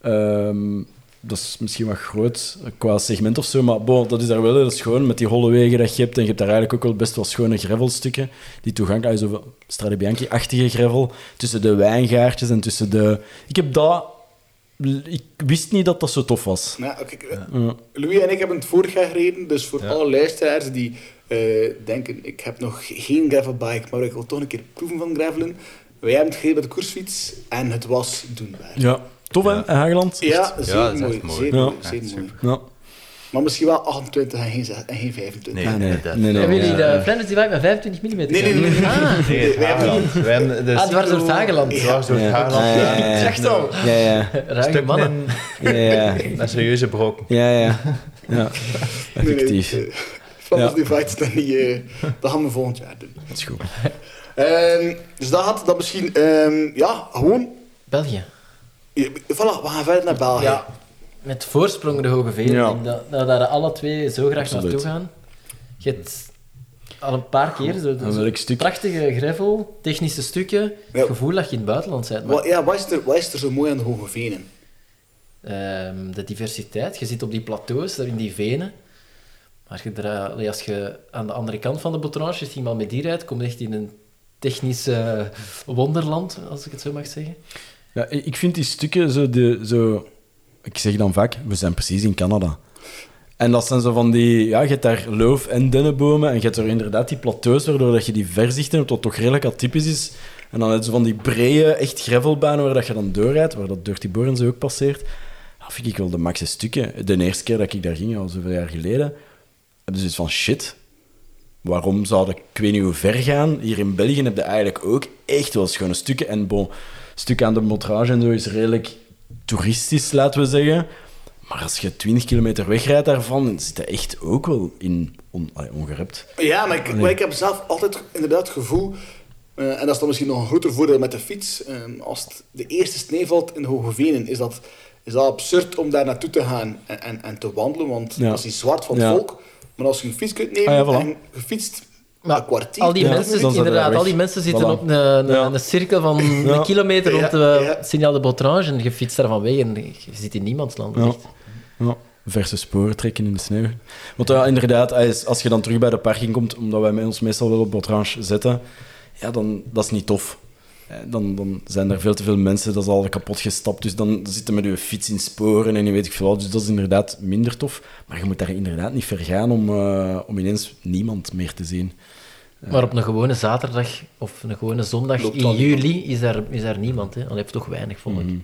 Ehm, dat is misschien wat groot qua segment of zo, maar bon, dat is daar wel heel schoon met die holle wegen dat je hebt. En je hebt daar eigenlijk ook wel best wel schone gravelstukken die toegankelijk zijn. Zo Strade Bianchi-achtige gravel tussen de wijngaartjes en tussen de... Ik heb dat... Ik wist niet dat dat zo tof was. Nou, oké, eh, Ja. Louis en ik hebben het vorig jaar gereden, dus voor Ja. alle luisteraars die eh, denken, ik heb nog geen gravelbike, maar ik wil toch een keer proeven van gravelen. Wij hebben het gereden met de koersfiets en het was doenbaar. Ja. Tof, hè, Hageland? Ja, zeer mooi. Zeer mooi, Ja, zeer super. mooi. Maar misschien wel 28 en geen, en geen 25. Nee, Ah, nee. inderdaad. Nee, nee. Hebben jullie de Flanders Divide met 25 mm? Nee, nee, nee. nee, nee. Ah, Nee, het Wij hebben Hageland. Wij hebben de Ah, dwars door het Hageland. Dwars door het Ja. Hageland. *laughs* Echt al. Ja, ja. Ruige Stuk mannen. Ja, ja. met serieuze broken. Ja, ja. *laughs* Ja, Nee, nee, effectief. Flanders. Divide is dat niet... eh, dat gaan we volgend jaar doen. Dat is goed. Ehm, dus dat had dat misschien... ehm, ja, gewoon... België. Voilà, we gaan verder naar België. Ja. Met voorsprong de Hoge Veen. Ja. Dat, dat daar alle twee zo graag Absoluut. naartoe gaan. Je hebt al een paar keer zo, stuk? prachtige gravel, technische stukken. Ja. Het gevoel dat je in het buitenland bent. Maar, Wat, ja, wat, is er, wat is er zo mooi aan de Hoge Venen? ehm, de diversiteit. Je zit op die plateaus, daar in die venen. Maar je als je aan de andere kant van de botrange, als je iemand met die rijdt, kom je echt in een technisch wonderland, als ik het zo mag zeggen. Ja, ik ik vind die stukken zo, de, zo... Ik zeg dan vaak, we zijn precies in Canada. En dat zijn zo van die... Ja, je hebt daar loof- en dennenbomen en je hebt er inderdaad die plateaus waardoor dat je die verzichten hebt, wat toch redelijk atypisch is. En dan heb je zo van die brede, echt gravelbanen waar dat je dan doorrijdt, waar dat Dirty Boren zo ook passeert. Dat vind ik wel de maxe stukken. De eerste keer dat ik daar ging, al zoveel jaar geleden, heb je zoiets van shit. Waarom zou ik, ik weet niet hoe ver gaan? Hier in België heb je eigenlijk ook echt wel schone stukken. En bon, stuk aan de montage en zo is redelijk toeristisch, laten we zeggen. Maar als je 20 kilometer wegrijdt daarvan, zit dat echt ook wel in on, allee, ongerept. Ja, maar ik, maar ik heb zelf altijd inderdaad het gevoel, eh, en dat is dan misschien nog een groter voordeel met de fiets, eh, als het de eerste sneeuw valt in de Hoge Venen, is dat, is dat absurd om daar naartoe te gaan en, en, en te wandelen, want Ja. dat is zwart van het Ja. volk. Maar als je een fiets kunt nemen Ah, ja, voilà. en je fietst Maar een kwartier... Al die, Ja, mensen, inderdaad, daar al die mensen zitten Voilà. op een, een, Ja. een cirkel van Ja. een kilometer rond Ja, de. Signal de Botrange en je fietst daarvan weg en je zit in niemands land. Ja. verse sporen trekken in de sneeuw. Want ja, inderdaad, als, als je dan terug bij de parking komt, omdat wij ons meestal wel op Botrange zetten, ja, dan dat is niet tof. Eh, Dan, dan zijn er veel te veel mensen, dat is al kapot gestapt, dus dan, zitten met je fiets in sporen en je weet ik veel wat. Dus dat is inderdaad minder tof. Maar je moet daar inderdaad niet ver gaan om, eh, om ineens niemand meer te zien. Maar op een gewone zaterdag of een gewone zondag Loopt in juli is daar, is daar niemand. Hè. Dan heb je toch weinig, vond ik. Mhm.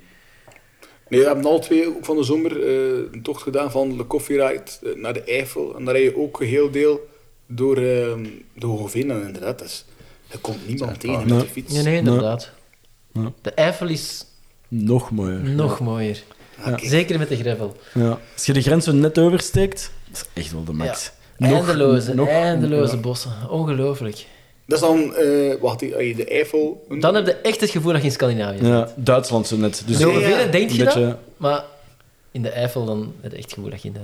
Nee, we hebben al twee ook van de zomer eh, een tocht gedaan van de Coffee Ride eh, naar de Eifel. En daar rij je ook een heel deel door ehm, de Hoge Venen. Inderdaad, dat is, je komt niemand tegen met Nee. de fiets. Nee, nee, inderdaad. Ja. De Eifel is Nog mooier. nog mooier. Ja. Zeker met de gravel. Ja. Als je de grens zo net oversteekt, dat is echt wel de max. Nog- eindeloze, nog- eindeloze ja. bossen. Ongelooflijk. Dat is dan, eh wacht, je de Eifel... Dan heb je echt het gevoel dat je in Scandinavië bent. Ja, Duitsland zo net. Dus De Hoge Ja, denk je dat, maar in de Eifel dan heb je echt het gevoel dat je in,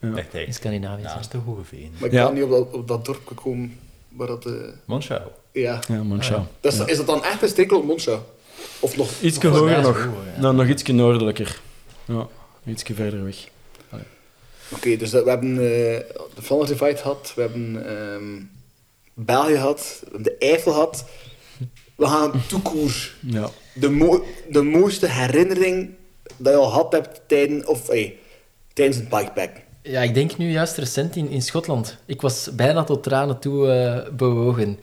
de. Scandinavië bent. de Hoge Veen. Maar ik Ja. ben niet op dat, op dat dorp gekomen waar dat... eh, Monschau. ja. Ja, Monschau. Dat is, is dat dan echt een strekel op Monschau? Of nog... Iets nog- hoger nog. ja. Nou, nog iets noordelijker. Ja, iets verder weg. Oké, dus dat- we hebben eh, de Flanders Divide gehad, we hebben ehm, België gehad, we hebben de Eifel gehad. We gaan toekoer. Ja. De, mo de mooiste herinnering dat je al gehad hebt tijdens, of, hey, tijdens het bikepack. Ja, ik denk nu juist recent in, in Schotland. Ik was bijna tot tranen toe eh, bewogen.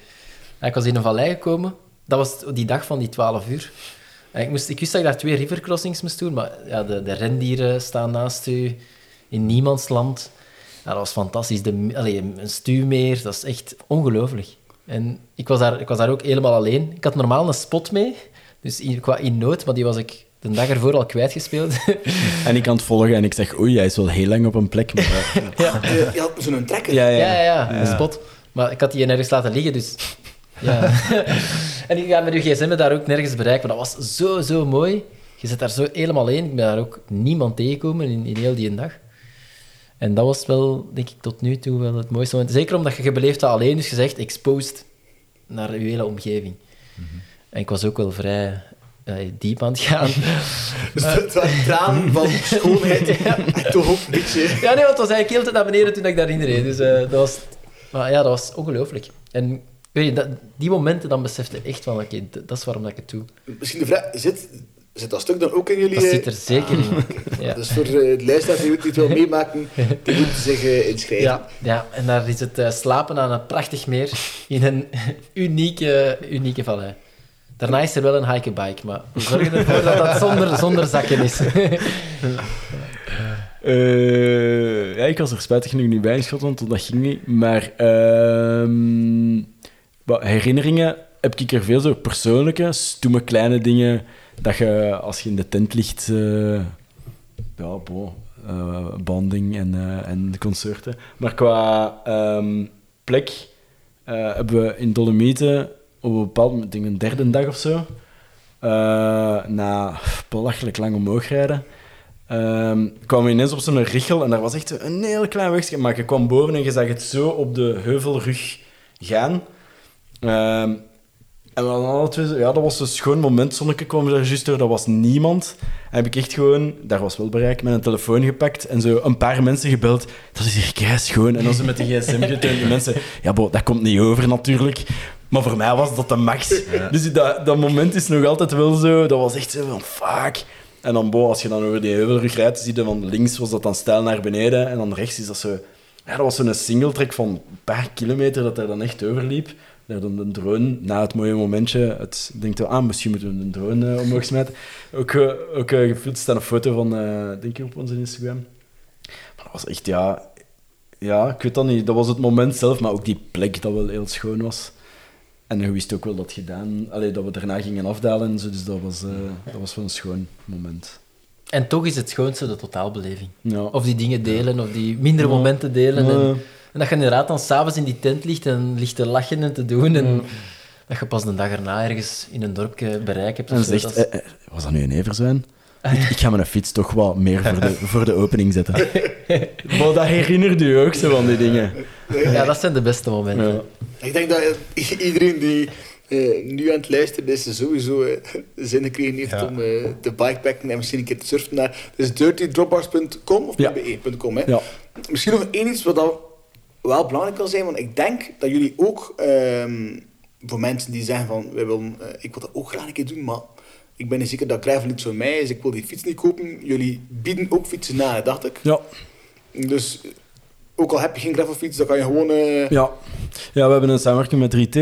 Ik was in een vallei gekomen. Dat was die dag van die 12 uur. Ik, moest, ik wist dat ik daar twee rivercrossings moest doen, maar ja, de, de rendieren staan naast u in niemands land. Ja, dat was fantastisch. De, allee, een stuwmeer, dat is echt ongelooflijk. En ik was, daar, ik was daar ook helemaal alleen. Ik had normaal een spot mee, dus in, qua in nood, maar die was ik de dag ervoor al kwijtgespeeld. *laughs* En ik kan het volgen en ik zeg, oei, hij is wel heel lang op een plek. Maar, *laughs* ja. Je, je had zo'n trekker. ja, ja. Ja, ja, ja, een spot. Maar ik had die nergens laten liggen, dus... Ja. *laughs* en ik ga met uw gsm daar ook nergens bereiken, maar dat was zo, zo mooi. Je zit daar zo helemaal in. Ik ben daar ook niemand tegengekomen in, in heel die dag. En dat was wel, denk ik, tot nu toe wel het mooiste moment. Zeker omdat je gebeleefd dat alleen, dus je zegt exposed naar je hele omgeving. En ik was ook wel vrij eh, diep aan het gaan. *laughs* Dus het was een traan van schoonheid. *laughs* Toch ook. Ja, nee, want het was eigenlijk heel tijd naar beneden toen ik daarin reed. Dus eh, dat was... Maar ja, dat was ongelooflijk. En weet je, dat, die momenten, dan besefte echt van, oké, dat is waarom dat ik het doe. Misschien de vraag, zit, zit dat stuk dan ook in jullie... Dat eh, zit er zeker in. *laughs* Ja. Dus voor eh, de luisteraars die het wil meemaken, die moeten zich eh, inschrijven. Ja, ja, en daar is het eh, slapen aan een prachtig meer in een unieke, unieke vallei. Daarna is er wel een hike-bike, maar we zorgen ervoor dat dat zonder, zonder zakken is. *laughs* Eh, ja, ik was er spijtig genoeg niet bij in Schotland, want dat ging niet. Maar ehm, wat herinneringen heb ik er veel zo persoonlijke, stoeme kleine dingen dat je als je in de tent ligt, eh, ja, bo, eh, banding en, en de concerten. Maar qua ehm, plek hebben we in Dolomieten op een bepaald moment, denk een derde dag of zo, eh, na belachelijk lang omhoog rijden, Ehm kwamen we ineens op zo'n richel en daar was echt een heel klein wegje. Maar je kwam boven en je zag het zo op de heuvelrug gaan. Ehm, en we hadden alle twee, ja, dat was een schoon moment. Zonneke kwam er juist door, dat was niemand. En heb ik echt gewoon, daar was wel bereik, met een telefoon gepakt en zo een paar mensen gebeld. Dat is hier kei schoon. En dan zo met de gsm getoond. Die mensen, ja, bo, dat komt niet over natuurlijk. Maar voor mij was dat de max. Dus dat, dat moment is nog altijd wel zo... Dat was echt zo van, fuck. En dan, bo, als je dan over die heuvelrug rijdt, zie je van links was dat dan stijl naar beneden. En dan rechts is dat zo... Ja, dat was zo'n singletrek van een paar kilometer dat er dan echt overliep. Daar dan de drone, na het mooie momentje, het denkt wel, ah, misschien moeten we een drone eh, omhoog smijten. Ook, eh, ook uh, gefilmd staat een foto van, eh, denk ik, op onze Instagram. Maar dat was echt, ja... Ja, ik weet dat niet. Dat was het moment zelf, maar ook die plek dat wel heel schoon was. En je wist ook wel dat gedaan... Allee, dat we daarna gingen afdalen dus dat was, eh, dat was wel een schoon moment. En toch is het schoonste de totaalbeleving. Ja. Of die dingen delen, of die mindere momenten delen. Ja. En, en dat je inderdaad dan s'avonds in die tent ligt en ligt te lachen en te doen. En dat je pas een dag erna ergens in een dorpje bereik hebt. En zegt, eh, eh, was dat nu een everzwijn? Ik, ik ga mijn fiets toch wat meer voor de, voor de opening zetten. *laughs* maar dat herinnerde je ook zo van die dingen. ja, dat zijn de beste momenten. Ja. Ik denk dat i- iedereen die eh, nu aan het luisteren is, sowieso eh, zin gekregen heeft Ja. om eh, te bikepacken en misschien een keer te surfen naar... Het is dirtydropbars.com of Ja. .be.com. Ja. Misschien nog één iets wat dat wel belangrijk kan zijn, want ik denk dat jullie ook, ehm, voor mensen die zeggen van, wij willen, eh, ik wil dat ook graag een keer doen, maar ik ben niet zeker dat gravel niet voor mij is, ik wil die fiets niet kopen. Jullie bieden ook fietsen na, hè, dacht ik. Ja. Dus ook al heb je geen gravelfiets, dan kan je gewoon... eh, Ja. ja, we hebben een samenwerking met 3T.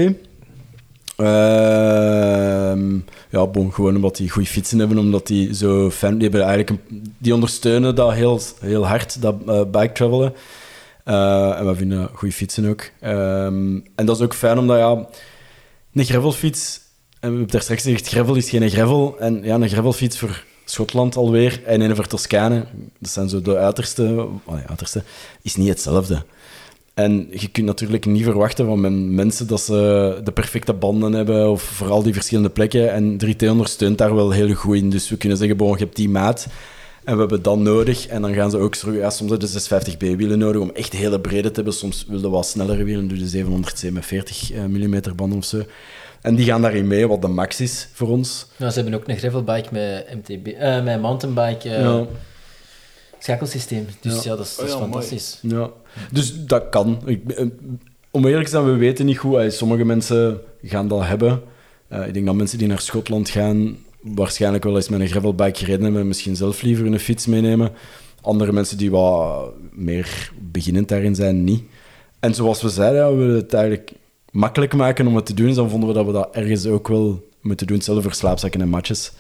Ehm, ja, bon, gewoon omdat die goede fietsen hebben, omdat die zo fan... Die, hebben eigenlijk een- die ondersteunen dat heel, heel hard, dat eh, bike travelen. Eh, en we vinden goede fietsen ook. Ehm, en dat is ook fijn, omdat ja, een gravelfiets... En we hebben daar straks gezegd, gravel is geen gravel. En ja, een gravelfiets voor Schotland alweer en een voor Toscane, dat zijn zo de uiterste... Oh ja, uiterste, is niet hetzelfde. En je kunt natuurlijk niet verwachten van men- mensen dat ze de perfecte banden hebben, of vooral die verschillende plekken. En 3T ondersteunt daar wel heel goed in. Dus we kunnen zeggen, bon, je hebt die maat, en we hebben dat nodig. En dan gaan ze ook terug, soms hebben ze 650B-wielen nodig om echt hele brede te hebben. Soms willen we wat snellere wielen, doe de 747 mm banden of zo. En die gaan daarin mee, wat de max is voor ons. Nou, ze hebben ook een gravelbike met, MTB, eh, met mountainbike eh, Ja. schakelsysteem. Dus Ja. ja, dat is, dat is Oh ja, mooi. fantastisch. Ja, dus dat kan. Ik, eh, om eerlijk te zijn, we weten niet goed. Eh, Sommige mensen gaan dat hebben. Eh, ik denk dat mensen die naar Schotland gaan, waarschijnlijk wel eens met een gravelbike gereden hebben en misschien zelf liever een fiets meenemen. Andere mensen die wat meer beginnend daarin zijn, niet. En zoals we zeiden, ja, we willen het eigenlijk makkelijk maken om het te doen. Dan vonden we dat we dat ergens ook wel moeten doen. Hetzelfde voor slaapzakken en matjes.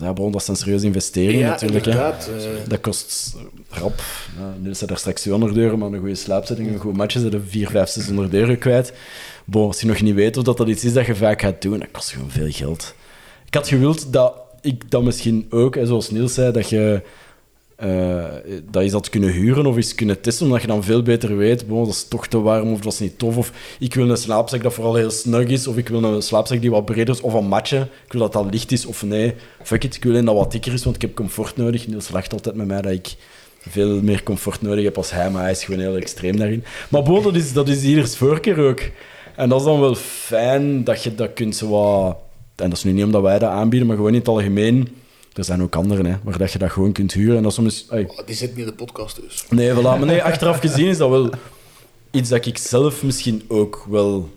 Ja, bron, dat zijn serieuze investeringen ja, natuurlijk. Hè. eh, Dat kost rap. Ja, Niels zei daar straks 200 euro, maar een goede slaapzetting, een goed matje, zijn er 4, 5, 600 euro kwijt. Bon, als je nog niet weet of dat, dat iets is dat je vaak gaat doen, dat kost gewoon veel geld. Ik had gewild dat ik dat misschien ook, hè, zoals Niels zei, dat je eh, dat je dat kunnen huren of eens kunnen testen, omdat je dan veel beter weet, bon, dat is toch te warm of dat is niet tof. Of ik wil een slaapzak dat vooral heel snug is, of ik wil een slaapzak die wat breder is, of een matje. Ik wil dat dat licht is, of nee, fuck it, ik wil een dat wat dikker is, want ik heb comfort nodig. Niels lacht altijd met mij dat ik veel meer comfort nodig heb als hij, maar hij is gewoon heel extreem daarin. Maar bon, dat is, dat is ieders voorkeur ook. En dat is dan wel fijn dat je dat kunt zo wat... En dat is nu niet omdat wij dat aanbieden, maar gewoon in het algemeen. Er zijn ook anderen, hè, waar dat je dat gewoon kunt huren. En dat soms... ai, oh, die zit niet in de podcast dus. Nee, voilà. Maar nee, *laughs* achteraf gezien is dat wel iets dat ik zelf misschien ook wel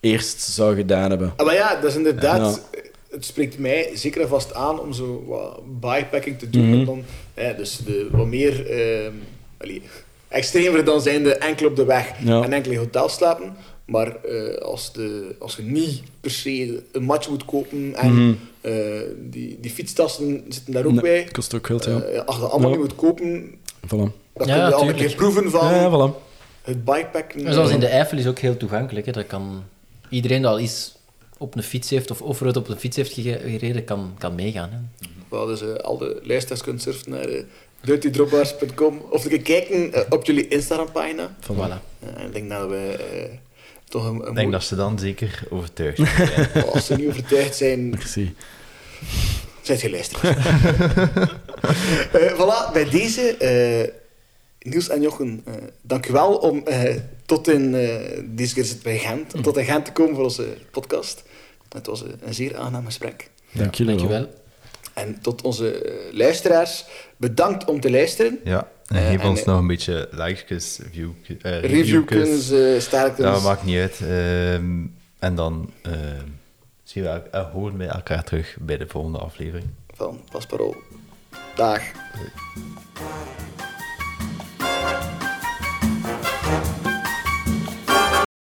eerst zou gedaan hebben. Ah, maar ja, dat is inderdaad... Het spreekt mij zeker en vast aan om zo wat bikepacking te doen. Mhm. en dan, ja, dus de, wat meer... ehm allee, extremer dan zijn de enkel op de weg Ja. en enkel in hotel slapen. Maar eh, als, de, als je niet per se een match moet kopen en Mhm. eh, die, die fietstassen zitten daar ook Nee, bij. kost ook geld, ja. Eh, als je dat allemaal Ja. niet moet kopen, Voilà. dan Ja, kun je al een keer proeven van Ja, ja, voilà. het bikepacken. Maar zoals in de Eifel is ook heel toegankelijk. Hè. Dat kan iedereen die al eens op een fiets heeft of offroad op een fiets heeft ge- gereden, kan, kan meegaan. Hè. Wel, dus eh, al de luisteraars kunnen surfen naar uh, dirtydropbars.com of een keer kijken op jullie Instagram-pagina. Voilà. En ik denk dat we eh, toch een, een Ik denk dat ze dan zeker overtuigd *laughs* zijn. als ze niet overtuigd zijn, Merci. zijn ze luisteraars. *laughs* Eh voilà, bij deze, eh, Niels en Jochen, eh dank u wel om eh, tot in, deze keer zit bij Gent, tot in Gent te komen voor onze podcast. Het was een zeer aangenaam gesprek. Dank jullie wel. En tot onze eh, luisteraars, bedankt om te luisteren. Ja, eh, geef ons eh, nog een beetje likes, view, uh, reviewkens, reviewkens Dat maakt niet uit. Ehm, en dan ehm, zien we, en horen wij elkaar terug bij de volgende aflevering. Van Pasparol. Dag.